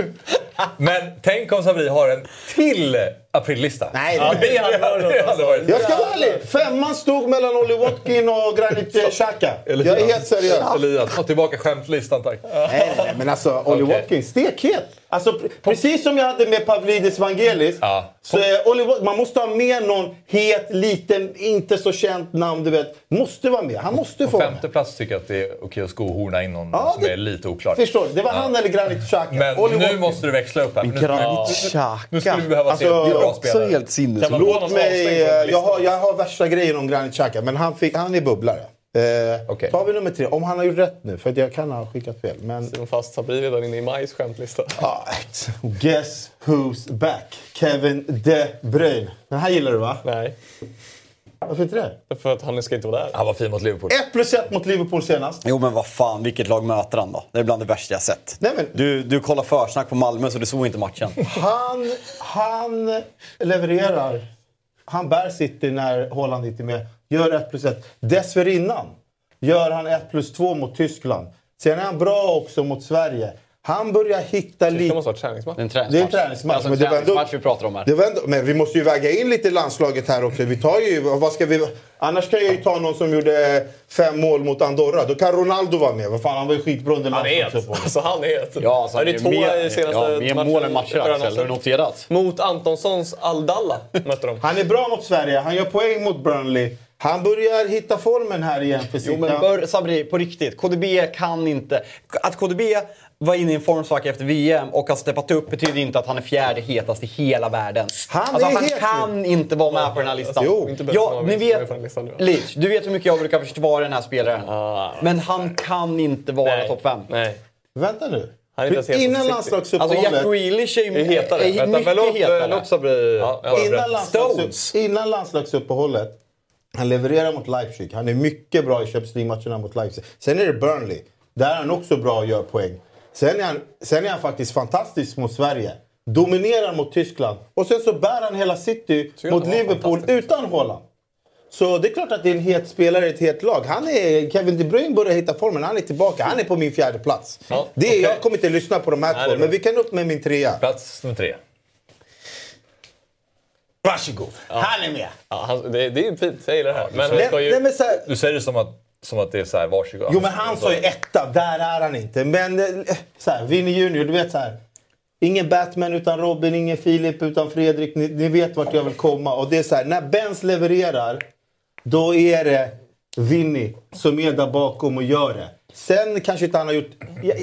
Men tänk om Sabri har en till aprillista. Nej, ja, det hade varit, det hade varit Jag ska vara ärlig. Femman stod mellan Ollie Watkins och Granit Xhaka. Jag är helt seriös. Elias, ta tillbaka skämtlistan tack. Nej, nej, nej, men alltså Ollie Okej. Watkins, stekhet. Alltså, pre- precis som jag hade med Pavlidis Vangelis. Ja. Så Watkins, man måste ha med någon het, liten, inte så känt namn, du vet. Måste vara med. Han måste få På vara med. femte plats tycker jag att det är okej att skohorna in någon Ja, som det- är lite oklar. Förstår? Det var han eller Granit Xhaka. Men Ollie nu Watkins. måste du växla upp här. nu- Granit Ja. Xhaka. Nu skulle vi behöva se Alltså, är bra också spelare. helt sinnes. Låt mig... eh? Jag har, jag har värsta grejen om Granit Xhaka, men han, fick, han är bubblare. Eh, Okej. Tar vi nummer tre. Om han har gjort rätt nu, för att jag kan ha skickat fel. Men Simon Fast Sabri redan inne i Majs skämtlista. Ah, Guess who's back? Kevin De Bruyne. Den här gillar du va? Nej, Varför inte det? för att han ska inte vara där. Han var fin mot Liverpool. 1 plus 1 mot Liverpool senast. Jo men vad fan, vilket lag möter han då? Det är bland det värsta jag sett. Nej, men- Du, du kollar försnack på Malmö så du såg inte matchen. Han, han levererar. Han bär City när Haaland inte är med. Gör 1 plus 1. Dessförinnan gör han 1 plus 2 mot Tyskland. Sen är han bra också mot Sverige. Han börjar hitta Det lite... måste vara träningsmatch. Det är en träningsmatch. Det är en träningsmatch, Alltså en men det var ändå- träningsmatch vi pratar om här. Det var ändå, men vi måste ju väga in lite landslaget här också. Vi tar ju, vad ska vi, annars kan jag ju ta någon som gjorde fem mål mot Andorra. Då kan Ronaldo vara med. Vad fan, han var ju skitbra under Han är het. landslagsuppehållet. Alltså han är het. Ja, alltså, det är två mer, senaste ja, mer mål än matcher Axel. Har du noterat? Mot Antonssons Aldalla mötte de. Han är bra mot Sverige. Han gör poäng mot Burnley. Han börjar hitta formen här igen för Jo men bör, Sabri, på riktigt. KDB kan inte... Att KDB var inne i en formsvacka efter VM och har steppat upp betyder inte att han är fjärde hetast i hela världen. Han alltså, han het kan inte vara med på den här listan. Jo. Inte ja, ni vet. Leach, du vet hur mycket jag brukar försvara den här spelaren. Ah. Men han kan inte vara topp 5. Nej. Vänta nu. Han är inte ens het Innan City. Alltså landslagsuppehållet... Jack Grealish är, ju- Är hetare. är Vänta, mycket låt, hetare. låt Sabri Ja, Innan, landslags, innan landslagsuppehållet. Han levererar mot Leipzig. Han är mycket bra i Champions League-matcherna mot Leipzig. Sen är det Burnley. Där är han också bra och gör poäng. Sen är han, sen är han faktiskt fantastisk mot Sverige. Dominerar mot Tyskland. Och sen så bär han hela City mot Liverpool utan Haaland. Så det är klart att det är en het spelare i ett helt lag. Han är, Kevin De Bruyne börjar hitta formen. Han är tillbaka. Han är på min fjärde plats. Ja, det är, okej. Jag kommer inte lyssna på de här Nej, två, men vi kan upp med min trea. Plats nummer tre. Varsågod. Han är med. Ja, han, det, det är fint, jag gillar det här. Men han Nej, nej, men så här, Du säger det som att, som att det är så här, varsågod. Jo, men han sa ju etta. Där är han inte. Men eh, så här, Vinnie Junior, du vet så här. Ingen Batman utan Robin, ingen Filip utan Fredrik. Ni, ni vet vart jag vill komma. Och det är så här, när Benz levererar, då är det Vinny som är där bakom och gör det. Sen kanske inte han har gjort... Jag,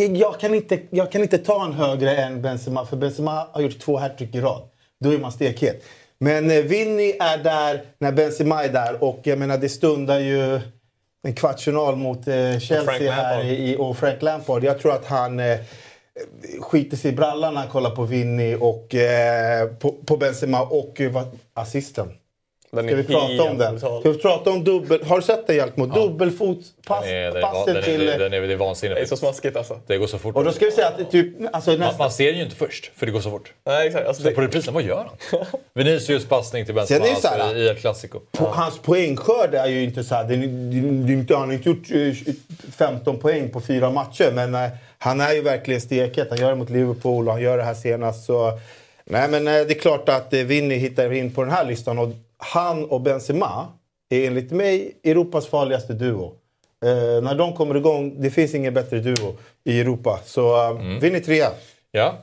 jag, jag, kan, inte, jag kan inte ta en högre än Benzema, för Benzema har gjort två hattrick i rad. Då är man stekhet. Men eh, Vinny är där när Benzema är där och jag menar det stundar ju en kvartsfinal mot eh, Chelsea här Lampard. i, och Frank Lampard. Jag tror att han eh, skiter sig i brallan när han kollar på Vinny och eh, på, på Benzema och eh, assisten. Den Ska vi prata om den? Ska vi prata om dubbel... Har du sett det är, den, är, till... den, är, det är vansinnigt. Det är så smaskigt alltså. Det går så fort. Och då ska vi säga att det typ... Alltså man, nästan... man ser ju inte först, för det går så fort. Nej, exakt. Alltså, Så det, på reprisen, vad gör han? Vinicius passning till Benzema här- alltså, i El Clasico. Po- Hans poängskörd är ju inte så här, det är, det är inte, Han har inte gjort eh, 15 poäng på fyra matcher, men eh, han är ju verkligen steket. Han gör det mot Liverpool och han gör det här senast. Så, nej, men eh, det är klart att eh, Vinny hittar in på den här listan. Och han och Benzema är enligt mig Europas farligaste duo. Eh, när de kommer igång, det finns ingen bättre duo i Europa. Så eh, Vinny trea. Ja.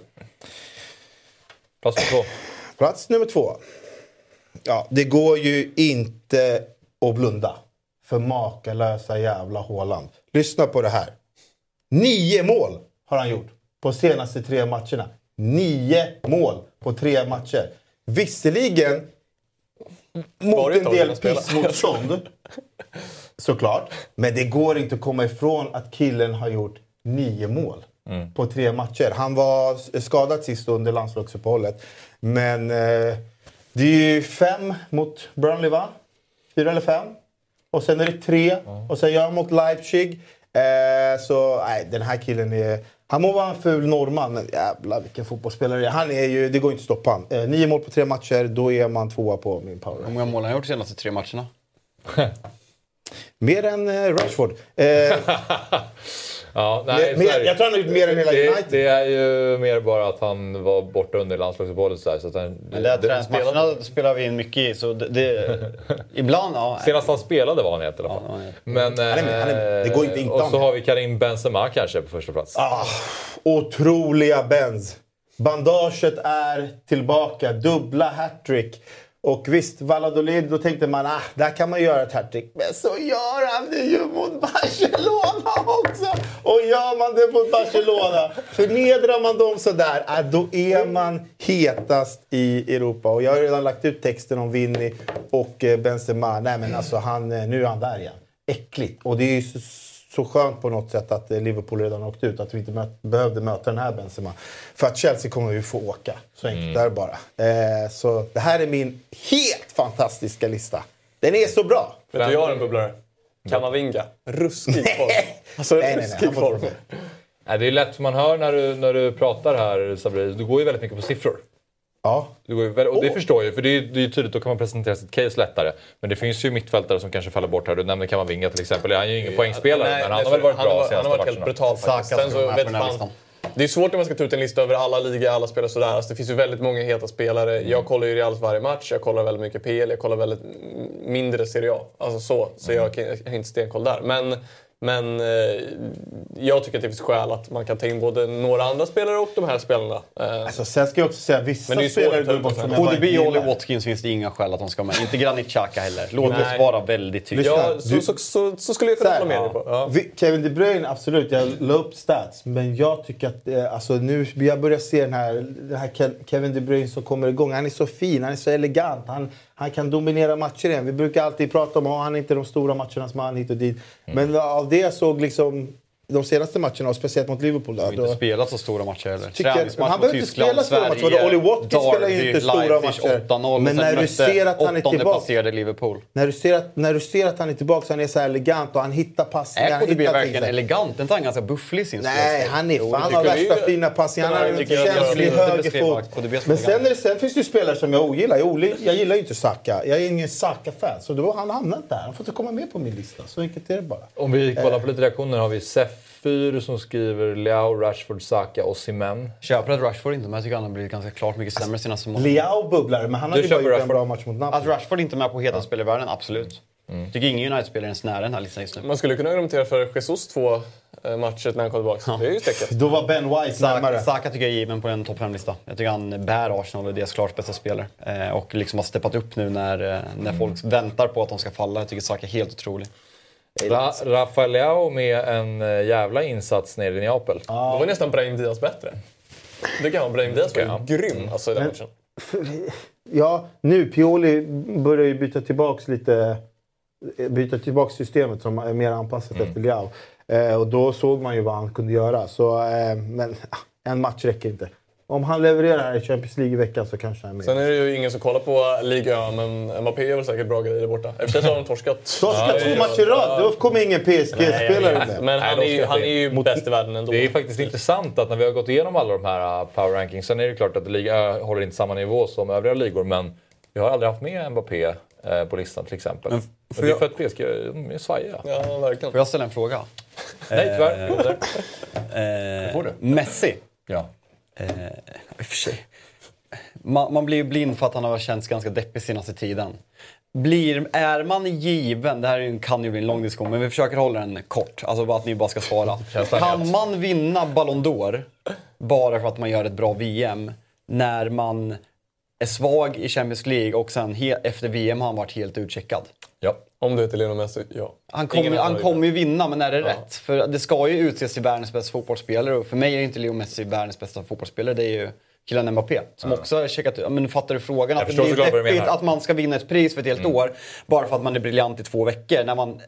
Plats nummer två. Plats nummer två. Ja, det går ju inte att blunda för makalösa jävla Haaland. Lyssna på det här. Nio mål har han gjort på senaste tre matcherna. Nio mål på tre matcher. Visserligen mot en del pissmotstånd. Såklart. Men det går inte att komma ifrån att killen har gjort nio mål på tre matcher. Han var skadad sist under landslagsuppehållet. Men eh, det är ju fem mot Burnley, va? Fyra eller fem? och sen är det tre och sen gör han mot Leipzig. Eh, så nej, den här killen är... Han må vara en ful norrman, men jävlar vilken fotbollsspelare. Han är ju, det går inte att stoppa han. Eh, nio mål på tre matcher, då är man tvåa på min power. Hur många mål har han gjort de senaste tre matcherna? Mer än eh, Rashford. Eh, Ja, nej, Mer- jag tror han har gjort mer än hela det, United. Det är ju mer bara att han var borta under landslagsuppehållet. Så, så att han, Men det här det- träningsmatcherna spelar vi in mycket i, så det... det ibland, ja. Senast han spelade var han het i alla fall. Ja. Men, Han är han är med. Det går inte inte Och så har vi Karim Benzema kanske på första plats. Ah, otroliga Benz. Bandaget är tillbaka. Dubbla hattrick. Och visst, Valladolid, då tänkte man ah, där kan man göra ett hattrick. Men så gör han det ju mot Barcelona också! Och gör man det mot Barcelona, förnedrar man dem sådär, ah, då är man hetast i Europa. Och jag har redan lagt ut texten om Vinny och eh, Benzema. Nej men alltså, han, eh, nu är han där igen. Äckligt. Och det är ju så, så skönt på något sätt att eh, Liverpool redan har åkt ut. Att vi inte möt, behövde möta den här Benzema. För att Chelsea kommer ju få åka. Så enkelt är det bara. Eh, så det här är min helt fantastiska lista. Den är så bra! Vet du, jag har en bubblare. Kamavinga. Ruskig form. Alltså Nej, nej, nej. form. Nej, det är lätt, man hör när du, när du pratar här Sabri, du går ju väldigt mycket på siffror. Ja. Du går ju och det förstår jag ju, för det är, det är ju tydligt, då kan man presentera sitt case lättare. Men det finns ju mittfältare som kanske faller bort här. Du nämnde Kamavinga till exempel. Han är ju ingen poängspelare, Nej, men han har väl varit bra han har, senaste han har varit helt matcherna. brutal faktiskt. Sen så vet listan. det är svårt när man ska ta ut en lista över alla ligor, alla spelare sådär. Alltså, det finns ju väldigt många heta spelare. Mm. Jag kollar ju Reals varje match, jag kollar väldigt mycket PL, jag kollar väldigt mindre Serie A. Alltså så, så Mm. jag har inte stenkoll där. Men, men eh, jag tycker att det finns skäl att man kan ta in både några andra spelare och de här spelarna. Eh, Alltså, sen ska jag också säga vissa Men det är spelare att jag bara KDB och Olly gillar. Watkins finns det inga skäl att de ska med. Inte Granit Xhaka heller. Låt oss vara väldigt tydliga. Ja, så, Du- så, så, så skulle jag kunna hålla med dig på. Ja. Vi- Kevin De Bruyne, absolut. Jag la upp stats. Men jag tycker att eh, alltså, nu, jag börjar se den här, den här Ke- Kevin De Bruyne som kommer igång. Han är så fin, han är så elegant. Han, han kan dominera matcher igen. Vi brukar alltid prata om att han är inte de stora matchernas man hit och dit. Men av det såg liksom de senaste matcherna, och speciellt mot Liverpool. Då, Han har inte då, spelat så stora matcher heller. Träningsmatch han mot behöver inte Tyskland, spela stora matcher. Sverige, Olly Watkins spelar ju inte stora matcher. 8-0. Men när du ser att han är tillbaka- Liverpool. när, du ser att, när du ser att han är tillbaka så han är så här elegant och han hittar passningar. Är han KDB verkligen elegant? Är inte han ganska bufflig i sin Nej, han är det har värsta fina passningar. Han har en känslig inte höger beskriva fot. KDB som Men sen, elegant. är det, sen finns det ju spelare som jag ogillar. Jag, ogillar, jag gillar ju inte Saka. Jag är ingen Saka-fan. Så då har han hamnat där. Han får inte komma med på min lista. Så enkelt är det bara. Om vi kollar på lite reaktioner har vi Sefyr som skriver Leao, Rashford, Saka och Simen. Köper att Rashford inte, men jag tycker han har blivit ganska klart mycket sämre senaste månaden. Leao bubblar, men han har ju bara gjort en bra match mot Att Napoli. Rashford inte är med på heta i världen, absolut. Mm. tycker ingen United-spelare är ens nära den här listan just nu. Man skulle kunna argumentera för Jesus två eh, matcher när han kom tillbaka. Det är ju stäcket. Då var Ben White närmare. Saka, Saka tycker jag är given på en topp 5-lista. Jag tycker han bär Arsenal och är deras klart bästa spelare. Eh, och liksom har steppat upp nu när, eh, när folk väntar på att de ska falla. Jag tycker Saka är helt otrolig. Ra Rafael Leao med en eh, jävla insats nere i Neapel. Då var nästan Brahim Diaz bättre. Det kan vara Brahim Diaz var ju grym alltså, i den matchen. Ja, nu Pioli börjar ju byta tillbaks lite. Byta tillbaks systemet som är mer anpassat Mm. efter Leao. Eh, och då såg man ju vad han kunde göra. Så, eh, men ah, en match räcker inte. Om han levererar här i Champions League i veckan så kanske han är med. Sen är det ju ingen som kollar på Liga Ö, men Mbappé gör väl säkert bra grejer där borta. I och för sig så har de torskat. Torska två matcher i rad, då kommer ingen PSG-spelare med. Men han Nej, är han är ju Mot- bäst i världen ändå. Det är faktiskt intressant att när vi har gått igenom alla de här uh, power rankings, sen är det klart att Liga Ö håller inte samma nivå som övriga ligor, men vi har aldrig haft med Mbappé eh, på listan till exempel. Men får det är jag- för att PSG de är svajiga. Ja, verkligen. Får jag ställa en fråga? Nej tyvärr. Eh, får du. Messi. Ja. Eh, I och för sig. Man, man blir ju blind för att han har känts ganska deppig senaste tiden. Blir, är man given, det här kan ju bli en lång diskussion, men vi försöker hålla den kort. Alltså bara att ni bara ska svara. Kan man vinna Ballon d'Or bara för att man gör ett bra VM när man är svag i Champions League och sen he- efter VM har han varit helt utcheckad? ja. Om du heter Lionel Messi, ja. Han kommer han kommer ju vinna, men är det rätt? För det ska ju utses till världens bästa fotbollsspelare och för mig är inte Leo Messi världens bästa fotbollsspelare. Det är ju killen Mbappé som också har checkat ut. Ja, Men fattar du frågan? Jag Att det du deppigt. Mm. att man ska vinna ett pris för ett helt år bara för att man är briljant i två veckor. När man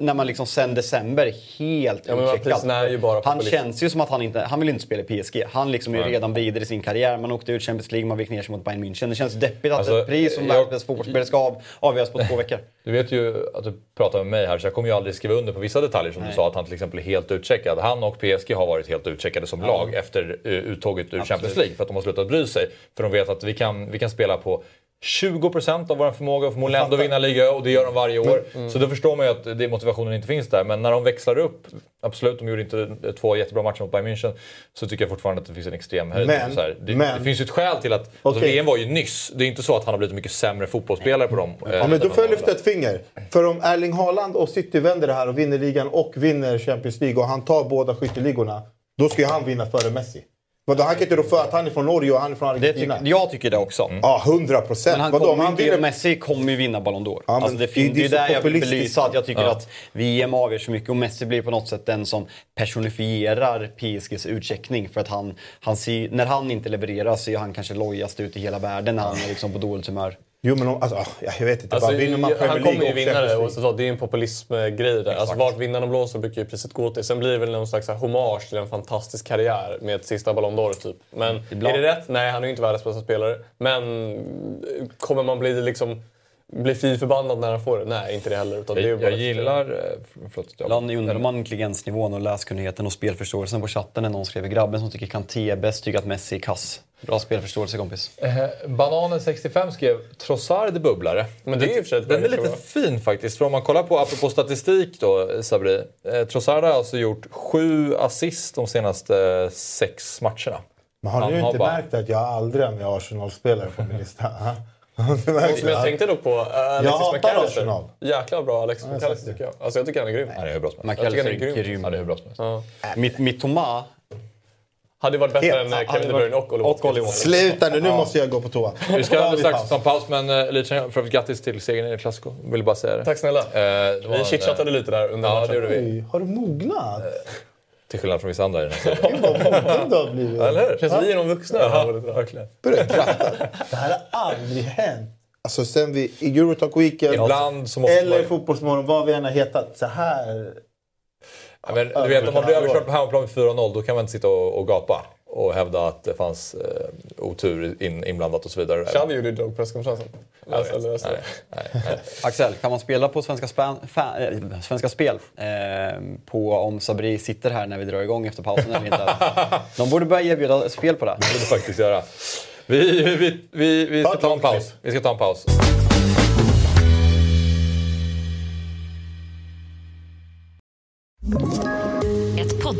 när man liksom sen december helt Ja, utcheckad. Ju Han känns ju som att han inte, han vill inte spela i PSG. Han liksom är Nej. redan vidare i sin karriär. Man åkte ut Champions League, man gick ner sig mot Bayern München. Det känns deppigt att Alltså, ett pris som världens bästa fotbollsspelare ska av, avgöras på två veckor. Du vet ju att du pratar med mig här så jag kommer ju aldrig skriva under på vissa detaljer som du Nej. sa att han till exempel är helt utcheckad. Han och PSG har varit helt utcheckade som lag efter uh, uttåget ur Champions League för att de har slutat bry sig. För de vet att vi kan, vi kan spela på 20% av vår förmåga förmodligen ändå vinna liga och det gör de varje år. Mm. Så då förstår man ju att det, motivationen inte finns där. Men när de växlar upp, absolut de gjorde inte två jättebra matcher mot Bayern München, så tycker jag fortfarande att det finns en extrem höjd. Men- det, men- det finns ju ett skäl till att, alltså Okej. VM var ju nyss. Det är inte så att han har blivit mycket sämre fotbollsspelare på dem. eh, Ja, men då får jag lyfta ett finger. För om Erling Haaland och City vänder det här och vinner ligan och vinner Champions League och han tar båda skytteligorna. Då ska ju han vinna före Messi. Vadå, han kan inte rå för att han är från Norge och han är från Det Argentina. tycker, jag tycker det också. Mm. Ja, hundra procent. Men han Vadå, kommer han vinner... Messi kommer ju vinna Ballon d'Or. Ja, men alltså det, det- det det är där jag vill belysa att jag tycker Ja. att VM avgör så mycket och Messi blir på något sätt den som personifierar PSGs utcheckning. För att han, han ser, när han inte levererar så är han kanske lojast ut i hela världen när han är liksom på dåligt humör. Jo, men om, alltså, ah, jag vet inte. Alltså, bara vinner man Premier han League kommer ju och vinna Champions det. League. Och så, det är en populismgrej där. Alltså, vart vinnarna blåser brukar ju priset gå till. Sen blir det väl någon slags här hommage till en fantastisk karriär med ett sista Ballon d'Or typ. Men Ibland. är det rätt? Nej, han är ju inte världens bästa spelare. Men kommer man bli liksom bli fy förbannad när han får det? Nej, inte det heller. Utan det är ju Jag, bara jag ett- gillar... eh, Förlåt, jag- Ibland undrar man intelligensnivån och läskunnigheten och spelförståelsen på chatten när någon skrev grabben som tycker Kanté är bäst tycker att Messi är kass. Bra spelförståelse kompis. Eh, Bananen65 skrev Trossard bubblare. Men det är ju för Den är lite fin faktiskt. För om man kollar på, apropå statistik då, Sabri. Eh, Trossard har alltså gjort sju assist de senaste sex matcherna. Men har du inte bara- märkt att jag aldrig har med Arsenal-spelare på min lista? Som jag tänkte dock på, uh, Alexis Jag hatar. Arsenal. Jäkla bra Alexis jag McAllister tycker jag. Alltså jag tycker han är grym. Han är hur bra som helst. Jag tycker han är McAllister är grym. Han är hur bra som helst. Ja. Mitt, mitt Toma Hade varit bättre Helt- än eh, Kevin De varit- Bruyne och Oliver och Oliver Watkins. Sluta nu, nu måste jag gå på toa. Vi ska vi strax paus. ta en paus men uh, lite för grattis till segern i Clasico. Vill bara säga det. Tack snälla. Eh, Vi en, chitchattade eh, lite där under Ja, matchen. det gjorde vi. Oj, har du mognat? Till skillnad från vissa andra i den här serien. Gud vad mogen du har blivit. Eller hur? Känns vi är de vuxna. Ja, Ja, verkligen. Börja kratta. Det här har aldrig hänt. Alltså sen vi i Eurotalk Weekend Ibland så måste eller man... Fotbollsmorgon, vad vi än har hetat. Så här. Ja, men, du vet, om man blir överkörd på hemmaplan med 4-0 då kan man inte sitta och, och gapa och hävda att det fanns eh, otur in, inblandat och så vidare. Xavi gjorde ju det på presskonferensen. Axel, kan man spela på Svenska, span, fa, äh, svenska Spel eh, på om Sabri sitter här när vi drar igång efter pausen eller inte? De borde börja erbjuda spel på det. Det borde faktiskt göra. Vi, vi, vi, vi ska Ta en paus. Vi ska ta en paus.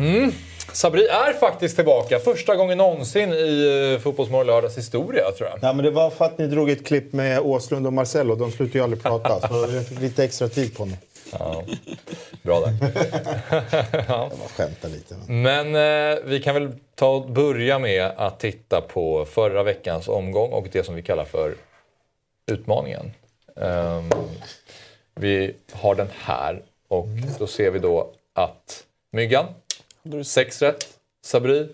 gardinerna. Sabri är faktiskt tillbaka. Första gången någonsin i uh, Fotbollsmorgon lördags historia tror jag. Ja, men det var för att ni drog ett klipp med Åslund och Marcello. De slutade ju aldrig prata. Så jag fick lite extra tid på mig. Ja. Bra där. Jag bara skämtar lite. Men eh, vi kan väl ta börja med att titta på förra veckans omgång och det som vi kallar för utmaningen. Ehm, vi har den här och då ser vi då att Myggan, 6 rätt. Sabri,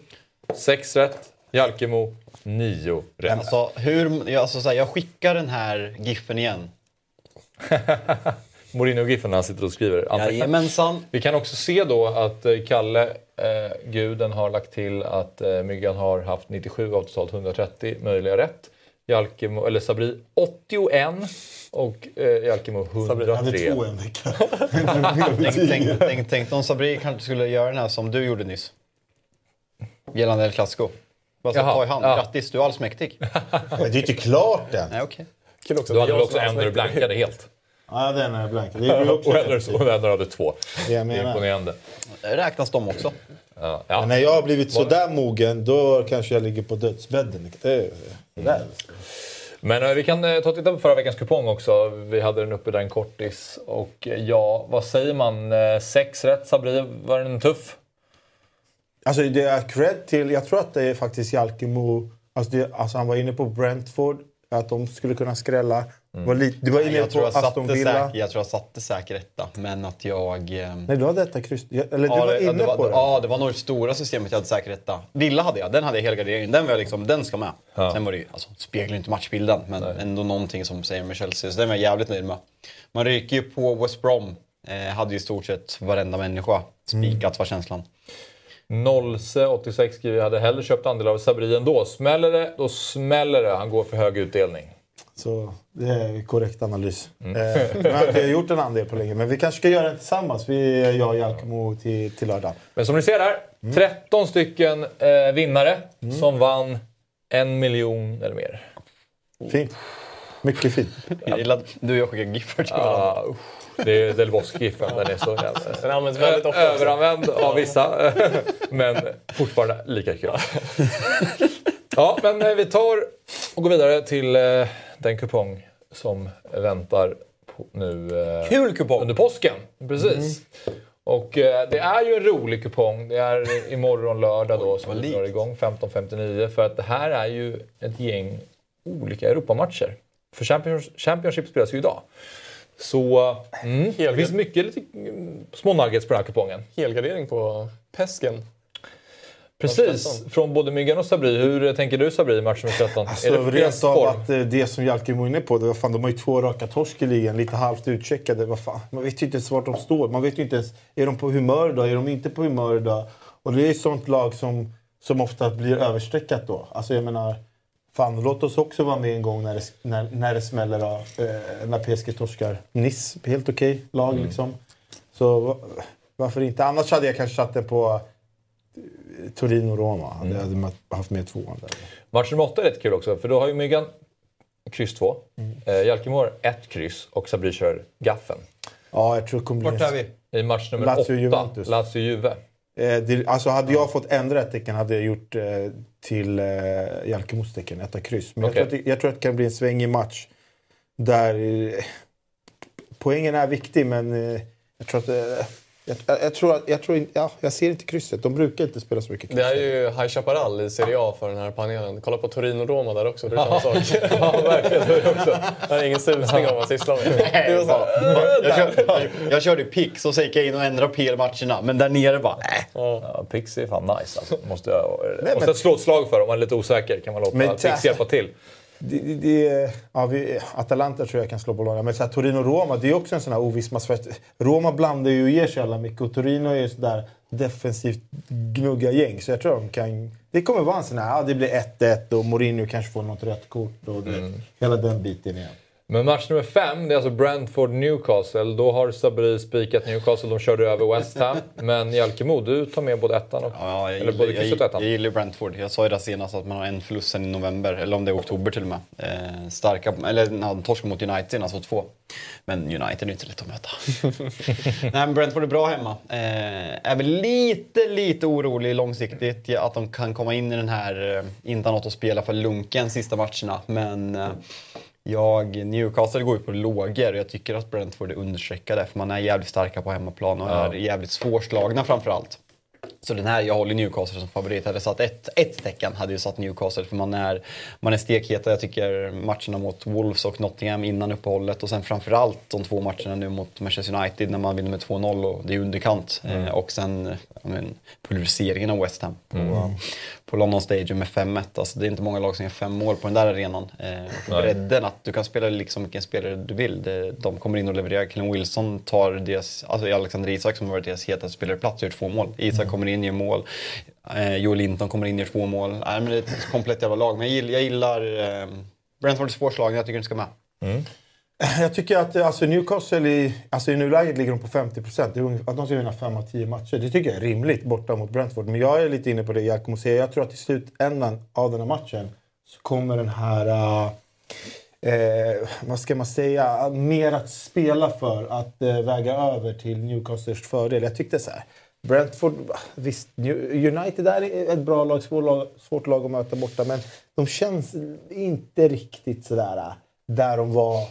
6 rätt. Jalkemo, 9 rätt. Alltså, hur, jag, alltså, så här, jag skickar den här giffen igen. Mourinho-giffen när han sitter och skriver. Jajamensan. Vi kan också se då att eh, Kalle, eh, guden, har lagt till att eh, Myggan har haft 97 av totalt 130 möjliga rätt. Jalkemo, eller Sabri 81 och eh, Jalkemo Jag hade 103. två en vecka. Tänk, tänk, tänk, tänk om Sabri kanske skulle göra den här som du gjorde nyss. Gällande El Clasico. Bara så Jaha, ta i hand. ja. Grattis, du är allsmäktig. Men det är ju inte klart än. Nej, okej. Kul också. Du hade väl också är en där du blankade helt? Ja, den är blank. Det är också Och och en där hade två. Det är imponerande. Räknas de också? Ja, Men ja. när jag har blivit sådär mogen, då kanske jag ligger på dödsbädden. Det, det där. Men eh, vi kan eh, ta och titta på förra veckans kupong också. Vi hade den uppe där en kortis. Och eh, ja, vad säger man? Sex rätt, Sabri. Var den tuff? Alltså det är cred till, jag tror att det är faktiskt Jalkemo. Alltså, det, alltså han var inne på Brentford, att de skulle kunna skrälla. Var lite, du var inne jag, tror på jag, Aston Villa. säker, jag tror jag satte säker etta, men att jag... ehm, Nej, du hade detta kryss. Eller du ja, var det- inne det var, på det. Ja, det var nog det stora systemet jag hade säker etta. Villa hade jag, den hade jag helgardering. Den var jag liksom, den ska med. Ja. Sen var det ju, alltså speglar inte matchbilden, men ändå någonting som säger med Chelsea. Så den var jag jävligt nöjd med. Man ryker ju på West Brom. Eh, hade ju i stort sett varenda människa spikat var känslan. Nolse 86 skriver jag hade hellre köpt andel av Sabri ändå. Smäller det, då smäller det. Han går för hög utdelning. Så det är korrekt analys. Mm. Eh, jag har inte gjort en andel på länge, men vi kanske ska göra det tillsammans. Vi, jag och Jalkemo till, till lördag. Men som ni ser här, 13 stycken eh, vinnare som vann en miljon eller mer. Fint. Mycket fint. Jag gillar att du och jag skickar Gifford till varandra. Ah. Det är Del Bosque-giffen. Den är så jävla... Den. Överanvänd av vissa, men fortfarande lika kul. Ja, men eh, vi tar och går vidare till eh, den kupong som väntar nu eh, Kul kupong! under påsken. Precis. Och eh, det är ju en rolig kupong. Det är imorgon lördag då som vi drar igång 15.59. För att det här är ju ett gäng olika Europamatcher. För Champions, Championship spelas ju idag. Så mm, det finns mycket lite, mm, små nuggets på den här kupongen. Helgardering på Pesken. Precis, från både Myggan och Sabri. Hur tänker du Sabri i match nummer 13? Alltså, är det rent av att eh, det som Jalkemo är inne på, det var fan, de har ju två raka torsk i ligan, lite halvt utcheckade. Vad fan? Man vet ju inte ens vart de står. Man vet ju inte ens, är de på humör idag? Är de inte på humör idag? Och det är ett sånt lag som, som ofta blir överstreckat då. Alltså jag menar, fan låt oss också vara med en gång när det, när, när det smäller av. Eh, när PSG torskar. Nice, helt okej lag Mm. liksom. Så va- varför inte? Annars hade jag kanske satt det på eh, Torino-Roma. Mm. jag hade haft med tvåan där. Match nummer 8 är rätt kul också, för då har ju Myggan kryss 2. Mm. Eh, Jalkemo ett kryss och Sabri kör gaffen. Ja, jag tror det kommer bli... Vart är vi? I match nummer 8. Lazio-Juventus. Lazio-Juve. Eh, det, alltså hade jag fått ändra ett tecken hade jag gjort eh, till eh, Jalkemos tecken, etta kryss. Men Okej. jag, tror att det, jag tror att det kan bli en svängig match. Där eh, poängen är viktig, men eh, jag tror att... Eh, jag, jag, jag, tror att, jag, tror ja, jag ser inte krysset. De brukar inte spela så mycket kryss. Det är ju High Chaparral i Serie A för den här panelen. Kolla på Torino-Roma där också, det är samma sak. ja, verkligen. Det är det också. Jag har ingen susning om vad man sysslar med. Det var så Jag, kör, jag körde Pix och så gick jag in och ändrade PL-matcherna, men där nere bara... Äh. Ja, Pix är fan nice alltså. Måste jag, Nej, måste men- jag slå ett slag för om man är lite osäker. Kan man låta Pix hjälpa till. Det, det, det, ja, vi, Atalanta tror jag kan slå Bologna. Men Torino-Roma, det är också en sån här oviss match. Roma blandar ju och ger sig alla mycket och Torino är ju sådär defensivt gnugga gäng. Så jag tror de kan... Det kommer vara en sån här, ja, det blir 1-1 och Mourinho kanske får något rött kort och det, hela den biten igen. Men match nummer fem, det är alltså Brentford-Newcastle. Då har Sabri spikat Newcastle, de körde över West Ham. Men Jalkemo, du tar med både ettan och... Ja, jag eller både gillar, krysset och jag, ettan. jag gillar Brentford. Jag sa ju det senast att man har en förlust sen i november, eller om det är oktober till och med. Eh, starka, eller de torskade mot United, alltså två. Men United är inte lätt att möta. Nej, men Brentford är bra hemma. Eh, är väl lite, lite orolig långsiktigt att de kan komma in i den här, eh, inte ha något att spela för lunken sista matcherna. Men eh, jag, Newcastle går ju på lågor och jag tycker att Brentford är understreckade för man är jävligt starka på hemmaplan och Ja. är jävligt svårslagna framförallt. Så den här, jag håller Newcastle som favorit. Hade satt ett, ett tecken hade jag satt Newcastle för man är, man är stekheta. Jag tycker matcherna mot Wolves och Nottingham innan uppehållet och sen framförallt de två matcherna nu mot Manchester United när man vinner med 2-0 och det är underkant. Mm. Eh, och sen men, pulveriseringen av West Ham på, Mm. på London Stadium med 5-1. Alltså, det är inte många lag som gör fem mål på den där arenan. Eh, bredden, att du kan spela liksom vilken spelare du vill. Det, de kommer in och levererar. Killen Wilson tar deras, alltså Alexander Isak som har varit deras hetaste spelare plats och gör två mål. Isak Mm kommer in, gör mål. Eh, Joel Linton kommer in, gör två mål. Nej, men det är ett komplett jävla lag. Men jag gillar, jag gillar eh, Brentford är svårslagna, jag tycker den ska med. Mm. Jag tycker att alltså, Newcastle i, alltså, i nuläget ligger de på 50 procent. Att de ska vinna 5 av 10 matcher. Det tycker jag är rimligt borta mot Brentford. Men jag är lite inne på det Jakob säger. Jag tror att i slutändan av den här matchen så kommer den här... Uh, Eh, vad ska man säga? Mer att spela för, att eh, väga över till Newcastles fördel. Jag tyckte så här. Brentford, visst, United är ett bra lag, svårt lag, svårt lag att möta borta, men de känns inte riktigt sådär äh, där de var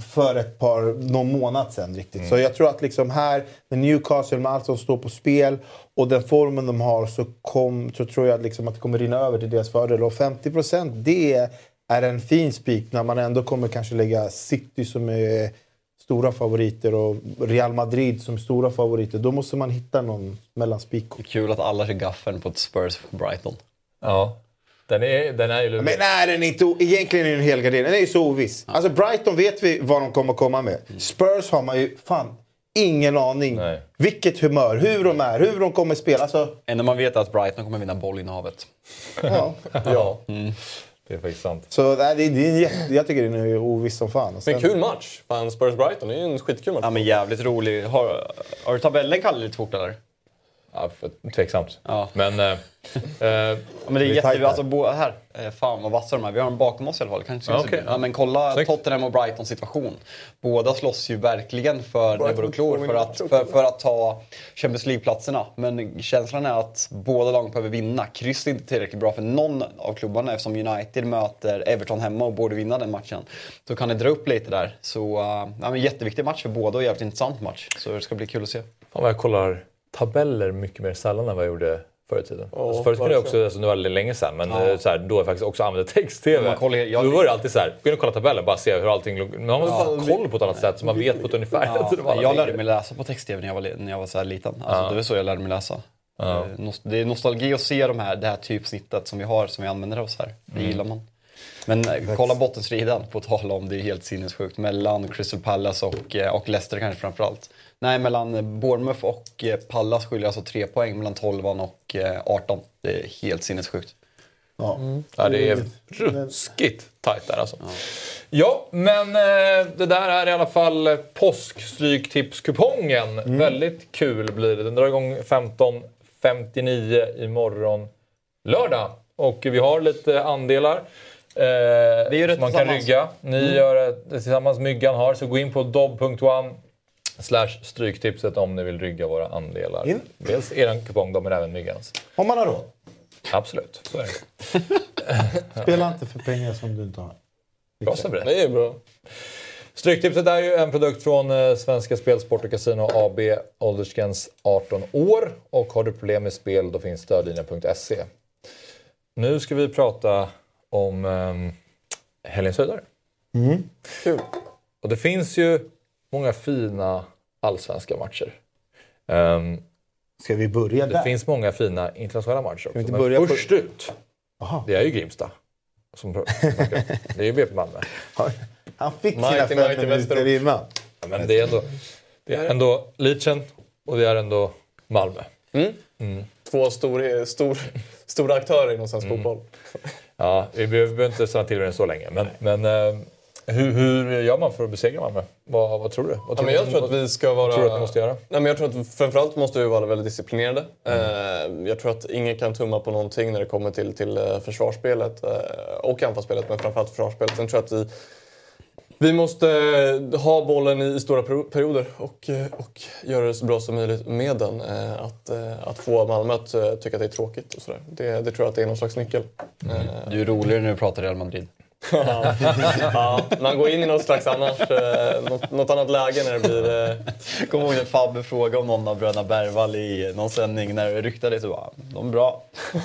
för ett par, någon månad sedan riktigt. Mm. Så jag tror att liksom här med Newcastle, med allt som står på spel och den formen de har så, kom, så tror jag liksom att det kommer rinna över till deras fördel. Och 50 procent, det är en fin spik när man ändå kommer kanske lägga City som är stora favoriter och Real Madrid som stora favoriter. Då måste man hitta någon mellanspik. Kul att alla kör gaffeln på ett Spurs-Brighton. Ja. Den är, den är ju lurig. Men nej, den är inte, egentligen är den helgardering. Den är ju så oviss. Alltså Brighton vet vi vad de kommer komma med. Spurs har man ju fan ingen aning. Nej. Vilket humör, hur de är, hur de kommer spela. Alltså... Enda man vet att Brighton kommer vinna bollinnehavet. Ja. ja. Mm. Det är faktiskt sant. Så nej, det, det är jag tycker den är oviss som fan. Sen... Men kul match! Fan, Spurs-Brighton är ju en skitkul match. Ja, men jävligt rolig. Har, har du tabellen Kalle lite fort eller? Ja, för, tveksamt. Ja. Men... Eh, ja, men det är jätte... Alltså, bo, här. Eh, fan vad vassa de är. Vi har dem bakom oss i alla fall. Kanske ja, okay. ja, men kolla Snyggt. Tottenham och Brightons situation. Båda slåss ju verkligen för näbbar och klor för att, för, för att ta Champions League-platserna. Men känslan är att båda lagen behöver vinna. Kryss är inte tillräckligt bra för någon av klubbarna eftersom United möter Everton hemma och borde vinna den matchen. Så kan det dra upp lite där. Så uh, ja, men jätteviktig match för båda och jävligt intressant match. Så det ska bli kul att se. Fan jag kollar tabeller mycket mer sällan än vad jag gjorde förr i tiden. Oh, alltså förut kunde jag också, alltså, nu var det länge sedan, men ja. Eh, så här, då jag faktiskt också använde text-tv. Jag... Då var det alltid så här, gå in och kolla tabellen, bara se hur allting låg. Nu har man ja, bara koll på ett annat sätt så man vet på ett ungefär. Ja. jag lärde mig läsa på text-tv när jag var, när jag var så här liten. Alltså, ja. Det var så jag lärde mig läsa. Ja. Eh, det är nostalgi att se de här, det här typsnittet som vi har, som vi använder oss här. Det mm. gillar man. Men eh, kolla bottenstriden, på tal om det är helt sinnessjukt, mellan Crystal Palace och, och Leicester kanske framförallt. Nej, mellan Bournemouth och eh, Pallas skiljer alltså tre poäng mellan 12 och 18. Eh, det är helt sinnessjukt. Ja. Mm. ja, det är ruskigt tajt där alltså. Ja. ja, men eh, det där är i alla fall påskstryktipskupongen. Mm. Väldigt kul blir det. Den drar igång 15.59 imorgon lördag. Och vi har lite andelar. Eh, vi gör det man kan rygga. Ni mm. gör det tillsammans. Myggan har. Så gå in på dob.one Slash Stryktipset om ni vill rygga våra andelar. In. Dels er kupong då, men även Myggans. Om man har råd. Absolut, så är det. Spela inte för pengar som du inte har. Bra Sabri. Det är bra. Stryktipset är ju en produkt från eh, Svenska Spel, Sport och Casino AB, åldersgräns 18 år. Och har du problem med spel då finns stödlinjen.se. Nu ska vi prata om um, helgens höjdare. Mm. Kul. Och det finns ju många fina allsvenska matcher. Um, Ska vi börja det där? Det finns många fina internationella matcher också. Men först på... ut, Aha. det är ju Grimsta. Som, det är ju BP Malmö. Han fick sina fem minuter innan. Ja, men det är ändå, det är ändå Leachen och det är ändå Malmö. Mm. Mm. Två stor, stor, stora aktörer inom svensk mm. fotboll. Ja, vi behöver inte stanna till med det så länge. Men, men ehm, hur, hur gör man för att besegra Malmö? Vad, vad tror du? Vad tror ja, men jag tror att vi ska vara... tror du att vi måste göra? Nej, men jag tror att framförallt måste vi vara väldigt disciplinerade. Mm. Jag tror att ingen kan tumma på någonting när det kommer till, till eh, försvarsspelet eh, och anfallsspelet, men framförallt försvarsspelet. Sen tror jag att vi vi måste ha bollen i stora perioder och, och göra det så bra som möjligt med den. Att, att få Malmö att tycka att det är tråkigt och sådär. Det, det tror jag att det är någon slags nyckel. Mm. Du är roligare när du pratar Real Madrid ja, man går in i något slags annars, eh, något, något, annat läge när det blir... Eh... Kommer ihåg när Fabbe frågade om någon av bröderna Bergvall i någon sändning när det ryktades. Så bara, de är bra.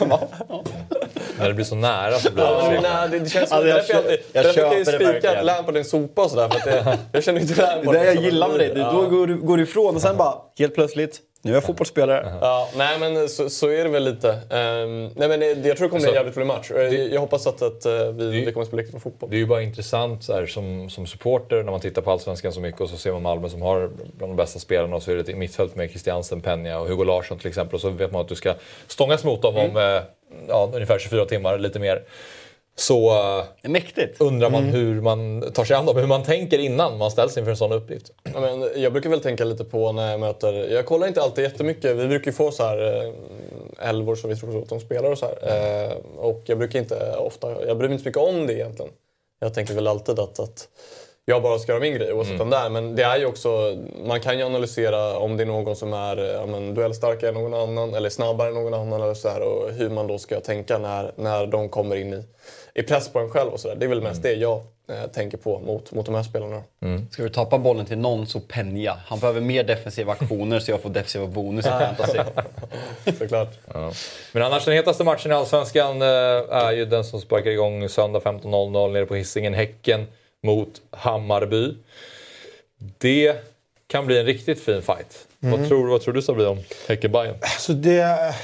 när det blir så nära så blir det... Ja, det, nej, det känns alltså, jag, jag, jag, jag brukar ju spika att är en sopa och sådär för att det, jag känner inte Lampard. Det är det jag gillar med dig, då går du, går du ifrån och sen bara helt plötsligt nu är jag fotbollsspelare. Ja, nej men så, så, är det väl lite. Um, nej, men jag tror det kommer bli en alltså, jävligt rolig match. Det, jag hoppas att, att uh, vi, det kommer att spela riktigt med fotboll. Det är ju bara intressant så här, som, som supporter när man tittar på Allsvenskan så mycket och så ser man Malmö som har bland de bästa spelarna och så är det ett mittfält med Christiansen, Peña och Hugo Larsson till exempel. Och så vet man att du ska stångas mot dem mm. om uh, ja, ungefär 24 timmar, lite mer så uh, Mäktigt. undrar man mm. hur man tar sig an dem, hur man tänker innan man ställs inför en sån uppgift. Ja, men jag brukar väl tänka lite på när jag möter, jag kollar inte alltid jättemycket, vi brukar ju få så här eh, elvor som vi tror att de spelar och så här. Eh, och jag brukar inte ofta, jag bryr mig inte så mycket om det egentligen. Jag tänker väl alltid att, att jag bara ska göra min grej oavsett vem det är. Men det är ju också, man kan ju analysera om det är någon som är ja, men, duellstarkare än någon annan eller snabbare än någon annan eller så här, och hur man då ska tänka när, när de kommer in i, i press på en själv och sådär. Det är väl mest det jag eh, tänker på mot, mot de här spelarna. Ska vi tappa bollen till någon så Penja. Han behöver mer defensiva aktioner så jag får defensiva bonus i fantasy. Såklart. Ja. Men annars den hetaste matchen i Allsvenskan eh, är ju den som sparkar igång söndag 15.00 nere på Hisingen. Häcken mot Hammarby. Det kan bli en riktigt fin fight. Mm. Vad, tror, vad tror du Sabri om häcken bayern Alltså det,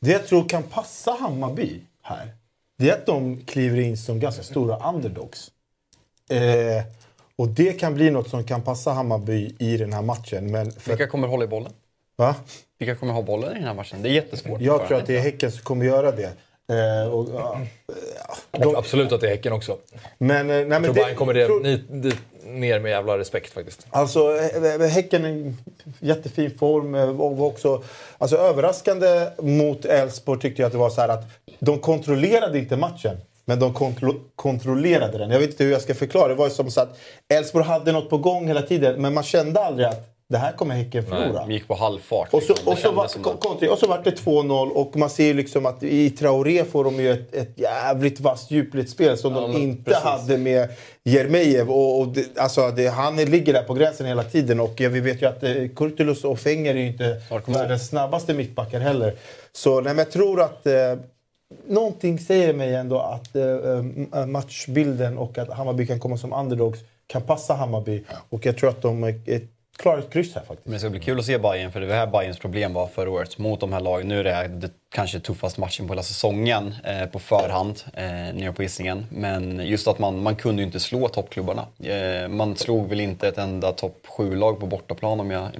det jag tror kan passa Hammarby här, det är att de kliver in som ganska stora underdogs. Eh, och det kan bli något som kan passa Hammarby i den här matchen. Men för, Vilka kommer hålla i bollen? va? Vilka kommer ha bollen i den här matchen? Det är jättesvårt. Jag tror att det är Häcken som kommer göra det. Eh, och, ja, Jag tror absolut att det är Häcken också. men, eh, nej, Jag men tror det, Bayern kommer det, tror- ni, dit ner med jävla respekt faktiskt. Alltså eh, eh, Häcken är jättefin form. Eh, och var också, alltså, överraskande mot Elfsborg tyckte jag att det var så här att de kontrollerade inte matchen. Men de kontro- kontrollerade den. Jag vet inte hur jag ska förklara. Det var som så att Elfsborg hade något på gång hela tiden. Men man kände aldrig att det här kommer Häcken förlora. De gick på halvfart. Och så, liksom. Och, så var, som kon- att- kontring, och så var det 2-0 och man ser ju liksom att i Traoré får de ju ett, ett jävligt vasst djupledsspel som Ja, de inte precis. hade med Jeremejeff. Och, och det, alltså det, han ligger där på gränsen hela tiden och vi vet ju att eh, Kurtulus och Fenger är ju inte världens snabbaste mittbackar heller. Så nej, jag tror att eh, någonting säger mig ändå att eh, eh, matchbilden och att Hammarby kan komma som underdogs kan passa Hammarby. Och jag tror att de eh, klarar ett kryss här faktiskt. Men det ska bli kul att se Bayern för det var här Bayerns problem var förra året mot de här lagen. Nu är det, kanske tuffaste matchen på hela säsongen eh, på förhand eh, nere på Hisingen. Men just att man, man kunde ju inte slå toppklubbarna. Eh, man slog väl inte ett enda topp 7-lag på bortaplan om jag eh,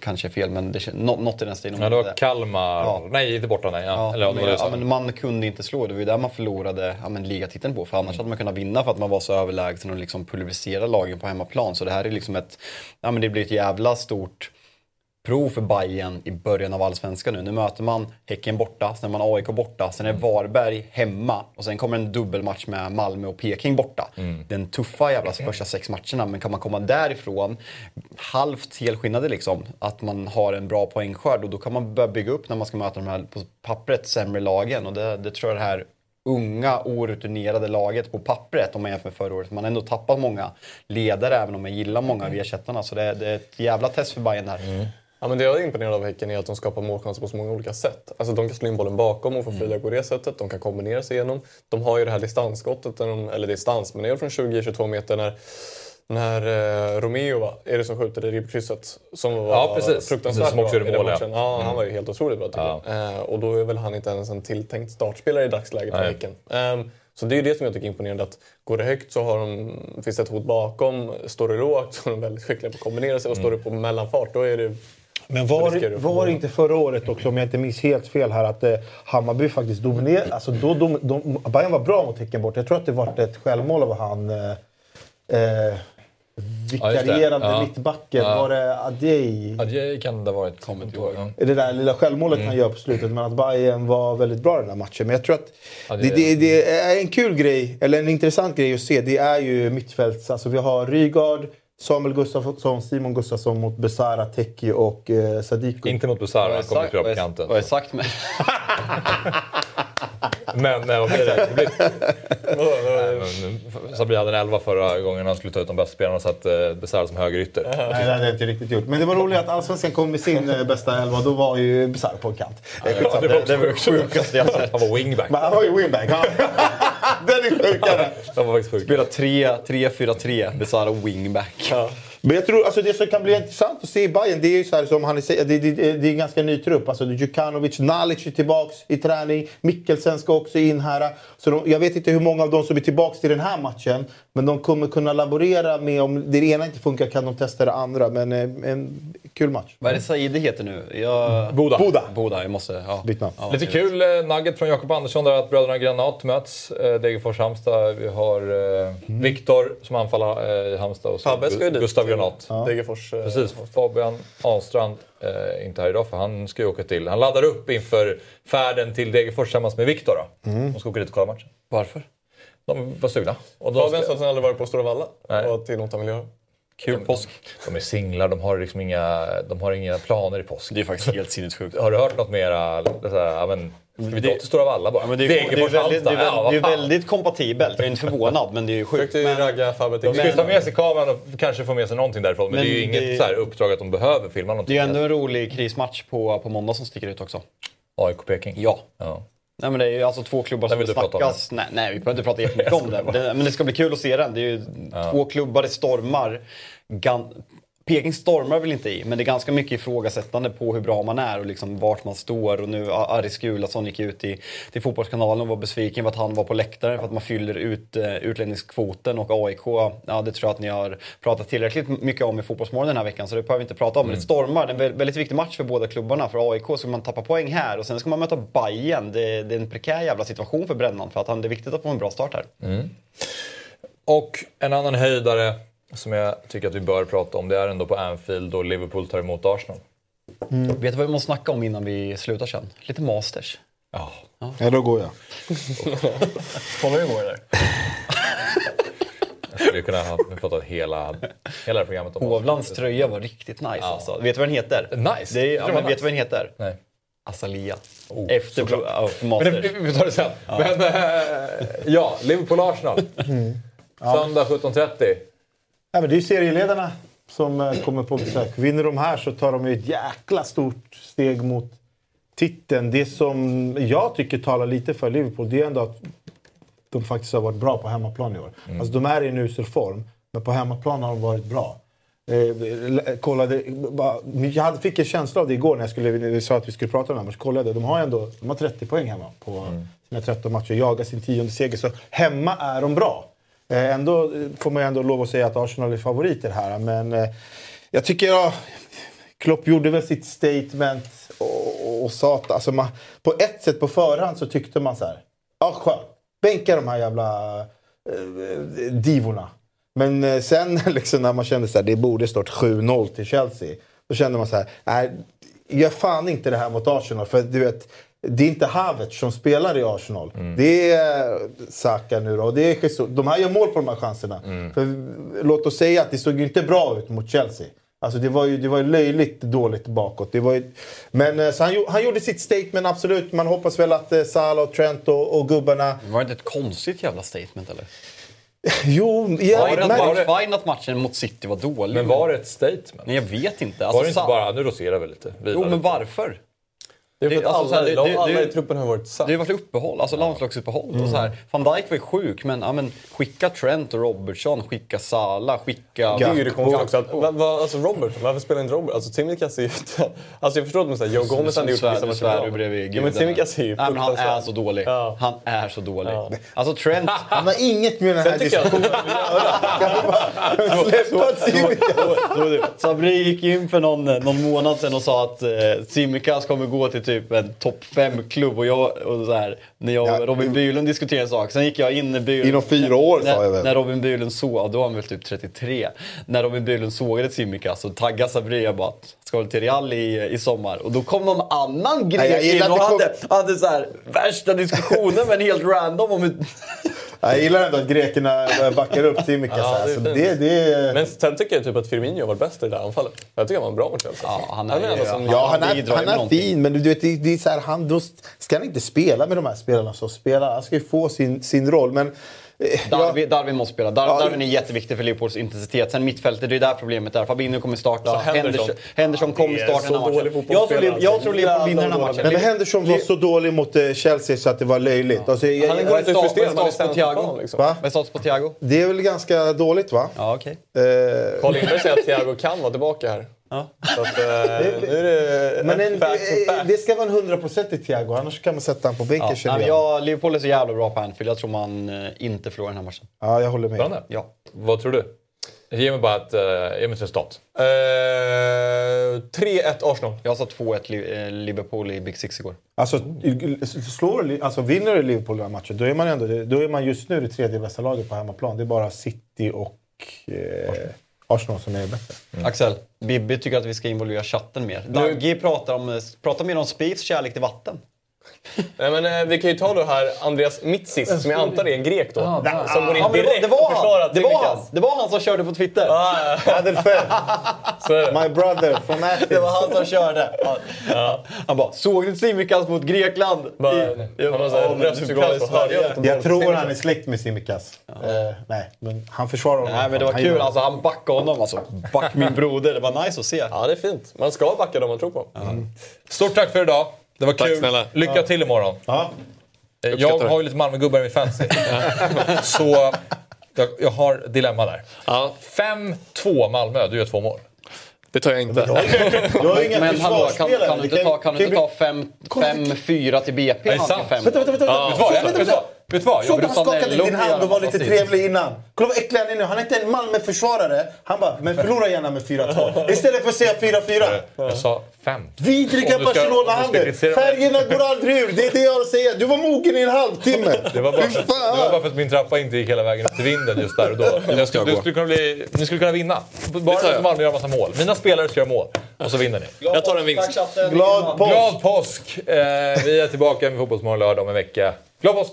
kanske är fel. Men det, nå- något i den stilen. Ja, det var Kalmar. Nej, inte borta nej. Ja. Ja, Eller, ja, men, ja, men man kunde inte slå. Det var ju där man förlorade ja, men ligatiteln på. För annars hade man kunnat vinna för att man var så överlägsen och liksom pulverisera lagen på hemmaplan. Så det här är liksom ett, ja men det blir ett jävla stort prov för Bayern i början av allsvenskan nu. Nu möter man Häcken borta, sen är man AIK borta, sen är Varberg hemma och sen kommer en dubbelmatch med Malmö och Peking borta. Den tuffa jävla första sex matcherna, men kan man komma därifrån halvt helskinnade liksom, att man har en bra poängskörd och då kan man börja bygga upp när man ska möta de här på pappret sämre lagen och det, det tror jag det här unga, orutinerade laget på pappret om man jämför med förra året. Man har ändå tappat många ledare även om jag gillar många av ersättarna. Så det, det är ett jävla test för Bayern här. Ja, men det jag är imponerad av Häcken är att de skapar målchanser på så många olika sätt. Alltså, de kan slå in bollen bakom och få Mm. friläge på det sättet. De kan kombinera sig igenom. De har ju det här distansskottet, de, eller distans, men det är från 20-22 meter när när eh, Romeo va, är det som skjuter i ribbkrysset. Som var Ja, precis. fruktansvärt som också bra i den mål, ja. matchen. Ja, Mm. han var ju helt otroligt bra tycker Ja. jag. Eh, och då är väl han inte ens en tilltänkt startspelare i dagsläget för. Häcken. Ehm, så det är ju det som jag tycker är imponerande. Att går det högt så har de, finns det ett hot bakom. Står det lågt så är de väldigt skickliga på att kombinera sig. Och står det på mellanfart då är det Men var, var inte förra året också, om jag inte minns helt fel här, att eh, Hammarby faktiskt dominerade? Alltså, då, dom, de, Bayern var bra mot Häcken bort. Jag tror att det var ett självmål av han eh, eh, vikarierande Ja. mittbacken. Ja. Var det Adjei? Adjei kan det ha varit. Kommer inte ihåg. Det där lilla självmålet Mm. han gör på slutet, men att Bayern var väldigt bra i den här matchen. Men jag tror att Ja, det, det- det, det är en kul grej, eller en intressant grej att se. Det är ju mittfälts... Alltså vi har Rygaard, Samuel Gustafsson, Simon Gustafsson mot Besara, Teki och eh, Sadiko. Inte mot Besara, han är kommer vad på är- kanten. Vad är sagt med... Men nej, vad blir det? det blir... Sabri hade en 11 förra gången han skulle ta ut de bästa spelarna och satt eh, Besara som högerytter. Nej, det hade jag inte riktigt gjort. Men det var roligt att Allsvenskan kom med sin eh, bästa elva. Då var ju Besara på en kant. Det, är skitsamma. det, det var det sjukaste jag sett. Han var wingback. Men han var ju wingback. Den är sjukare. Han var faktiskt sjuk. Spela 3-4-3, Besara wingback. Men jag tror alltså det som kan bli intressant att se i Bayern det är ju så här som han säger, det, det, det är en ganska ny trupp. Alltså Djukanovic, Nalic är tillbaks i träning. Mikkelsen ska också in här. Så de, jag vet inte hur många av dem som är tillbaks till den här matchen. Men de kommer kunna laborera med om det ena inte funkar kan de testa det andra. Men eh, en kul match. Vad är det Saidi heter nu? Jag... Boda. Boda. Boda, jag måste... Ja. Byt namn. Ja, Lite kul eh, nugget från Jakob Andersson där att bröderna Granat möts. Eh, Degerfors-Halmstad. Vi har eh, Viktor som anfaller eh, i Halmstad och så Fabbe ska ju dit. Gustav Granat. Degerfors. eh, Precis, Fabian Ahlstrand eh, inte här idag för han ska ju åka till... Han laddar upp inför färden till Degerfors tillsammans med Viktor. då. De ska åka dit och kolla matchen. Varför? De var sugna. Och då Fabian sa att han aldrig varit på Stora Valla. Nej. Och är något han vill göra. Kul påsk. De är singlar, de har liksom inga, de har inga planer i påsk. Det är faktiskt helt sinnessjukt. Har du hört något mera? Så här, ja, men, ska vi dra Det- till Stora Valla bara? Ja, men det, är, det, är väldigt, det, är, ja, väldigt, det är fan. väldigt kompatibelt. Jag är inte förvånad, men det är ju sjukt. Men, ragga till De Men- ta med sig kameran och kanske få med sig någonting därifrån. Men, Men det är ju inget det- så här uppdrag att de behöver filma någonting. det är ju ändå en rolig krismatch på, på måndag som sticker ut också. AIK-Peking. Ja. Ja. Nej, men det är ju alltså två klubbar som snackas. Nej, nej, vi behöver inte prata jättemycket om det. det. Men det ska bli kul att se den. Det är ju två klubbar, det stormar. Gan... Peking stormar väl inte i, men det är ganska mycket ifrågasättande på hur bra man är och liksom vart man står. Och nu Aris Gulason gick ut i, till Fotbollskanalen och var besviken för att han var på läktaren för att man fyller ut uh, utlänningskvoten och AIK, ja det tror jag att ni har pratat tillräckligt mycket om i Fotbollsmorgon den här veckan så det behöver vi inte prata om. Men det stormar, det är en vä- väldigt viktig match för båda klubbarna. För AIK ska man tappa poäng här och sen ska man möta Bayern. Det, det är en prekär jävla situation för Brännan för att han, det är viktigt att få en bra start här. Och en annan höjdare som jag tycker att vi bör prata om det är ändå på Anfield och Liverpool tar emot Arsenal. Vet du vad vi måste snacka om innan vi slutar sen? Lite Masters. Ja. Ja, då går jag. Kommer du det där? Jag skulle kunna ha pratat hela, hela programmet om Hovlands tröja var riktigt nice alltså. Vet du vad den heter? Nice? Det är, ja, men vet nice. du vad den heter? Nej. Azalia. Oh, Efter ja, för Men det, Masters. vi tar det sen. Men äh, ja, Liverpool-Arsenal. Söndag 17.30. Ja, men det är serieledarna som eh, kommer på besök. Vinner de här så tar de ett jäkla stort steg mot titeln. Det som jag tycker talar lite för Liverpool det är ändå att de faktiskt har varit bra på hemmaplan i år. Alltså, de är i en usel form, men på hemmaplan har de varit bra. Eh, kollade, bara, jag fick en känsla av det igår när jag skulle, vi sa att vi skulle prata om det här. Så kollade de har ändå de har 30 poäng hemma på sina 13 matcher. Jagar sin tionde seger. Så hemma är de bra. Eh, ändå får man ändå lov att säga att Arsenal är favoriter här. Men eh, jag tycker, ja, Klopp gjorde väl sitt statement och, och, sa att alltså man, på ett sätt på förhand så tyckte man så här. Ja, skönt. Bänka de här jävla eh, divorna. Men eh, sen liksom, när man kände att det borde stått 7-0 till Chelsea. Då kände man så här. Nej, gör fan inte det här mot Arsenal. För du vet, det är inte Havertz som spelar i Arsenal. Det är Saka nu då. Och det är Jesus. De här gör mål på de här chanserna. För, låt oss säga att det såg ju inte bra ut mot Chelsea. Alltså det var ju, det var ju löjligt dåligt bakåt. Det var ju, men eh, så han, han gjorde sitt statement, absolut. Man hoppas väl att eh, Salah och Trent och, och gubbarna... Var det inte ett konstigt jävla statement eller? Jo, ja, var det, men- var det fine att matchen mot City var dålig? Men var det ett statement? Nej, jag vet inte. Var Alltså, det inte bara, nu roserar vi lite. Jo, vidare. men varför? Det är för Det- att alltså, alla, så här, det- de, alla i truppen har varit satt. Det har varit uppehåll, alltså landslagsuppehåll. Och så här, Van Dijk var ju sjuk, men, ja, men skicka Trent och Robertson, skicka Salah, skicka... Konstiga också. Att, va, va, alltså Robert, varför spelar inte Robert? Alltså Tsimikas är ju... Alltså jag förstår att man säger Joe Gomez hade gjort vissa matcher bra. du bredvid Ja, men. Tsimikas är ju Nej, men han är så dålig. Ja. Han är så dålig. Alltså Trent... Han har inget med den här diskussionen att göra. Sabri gick in för någon, någon månad sedan och sa att eh, Tsimikas kommer gå till typ en topp 5-klubb. Och jag, och så här, när jag Ja. Robin Bylund diskuterade en sak. Sen gick jag in i Bylund. Inom fyra år, när, sa jag väl. När Robin Bylund såg, då var han väl typ 33. När Robin Bylund sågade Tsimikas så taggade Sabri jag bara att ska väl till Real i, i sommar. Och då kom någon annan grek in och hade, hade så här, värsta diskussionen men helt random om hur... Jag gillar ändå att grekerna backar upp Tsimikas. Ja, här. det Så det, det, Men sen tycker jag typ att Firmino var bäst i det där anfallet. Jag tycker han var bra mot Chelsea. Ja, han är Han är som- Ja, han är, han är fin, men du vet, det, det är så här, han, då ska han inte spela med de här spelarna som spelar. Han ska ju få sin, sin roll. Men, eh, ja, Darwin, Darwin måste spela. Dar, Ja, Darwin är jätteviktig för Liverpools intensitet. Sen mittfältet, det är där problemet är. Fabinho kommer starta. Henderson. Henderson, Henderson kommer starta den här matchen. Jag tror, jag tror Liverpool vinner den här matchen. men Henderson var så dålig mot eh, Chelsea så att det var löjligt. Alltså, jag, Han går inte justera, stats- på Thiago? liksom. På Thiago? Det är väl ganska dåligt va? Ja, okej. Eh, Carl Lindberg säger att Thiago kan vara tillbaka här. Ja. Så att, eh, nu är det men en, facts eh, det ska vara en hundraprocentig Thiago, annars kan man sätta honom på bänken Ja, jag. Liverpool är så jävla bra på Anfield. Jag tror man eh, inte förlorar den här matchen. Ja, jag håller med. Spännande. Ja. Vad tror du? Ge mig bara ett, uh, ge mig ett resultat. Eh, 3-1 Arsenal. Jag sa 2-1 Li- eh, Liverpool i Big Six igår. Alltså, slår, alltså vinner Liverpool den här matchen, då är man ändå då är man just nu det tredje bästa laget på hemmaplan. Det är bara City och eh, Arsenal som är bättre. Axel, Bibi tycker att vi ska involvera chatten mer. Dagge pratar, om, pratar mer om Spies kärlek till vatten. Nej, men, eh, vi kan ju ta då här Andreas Mitsis, som jag antar är en grek då. Ja, som går in det var- direkt var och försvarar han. Det var han. Det var han som körde på Twitter. Fel. My brother from Athens. Det var han som körde. Han, han bara, såg du Tsimikas mot Grekland? Bara- I- han har så här Ja, men röstpress du gav på så här, höger. ja. Jag tror han är släkt med Simikas. Eh, nej, men han försvarar honom. Nej men det var Han kul, alltså han backade honom alltså. Back min broder, det var nice att se. Ja, det är fint. Man ska backa dem man tror på. Stort tack för idag. Det var Tack kul. snälla. Lycka till imorgon. Ja. Jag har ju lite Malmögubbar i min fantasy. Så jag, jag har dilemma där. Ja, 5-2 Malmö, du gör två mål. det tar jag inte. Inga Men hallå, kan, kan du inte ta, kan du inte det- ta 5-4 till BP? Är det sant? Vänta, vänta, vänta. Vet du vad? Såg du han skakade din hand och var lite trevlig innan? Kolla vad äcklig han är nu. Han är inte en Malmö-försvarare. Han bara, men förlora gärna med 4-2. Istället för att säga 4-4. jag sa 5. Vidriga Barcelona-handel. Färgerna går aldrig ur. Det är det jag har att säga. Du var mogen i en halvtimme. Det var, bara för, det var bara för att min trappa inte gick hela vägen upp till vinden just där och då. Jag ska du skulle kunna bli, ni skulle kunna vinna. Bara att Malmö gör massa mål. Mina spelare ska göra mål. Och så vinner ni. Jag tar en vinst. Glad påsk. Glad påsk! Eh, vi är tillbaka med Fotbollsmorgon lördag om en vecka. Glad påsk!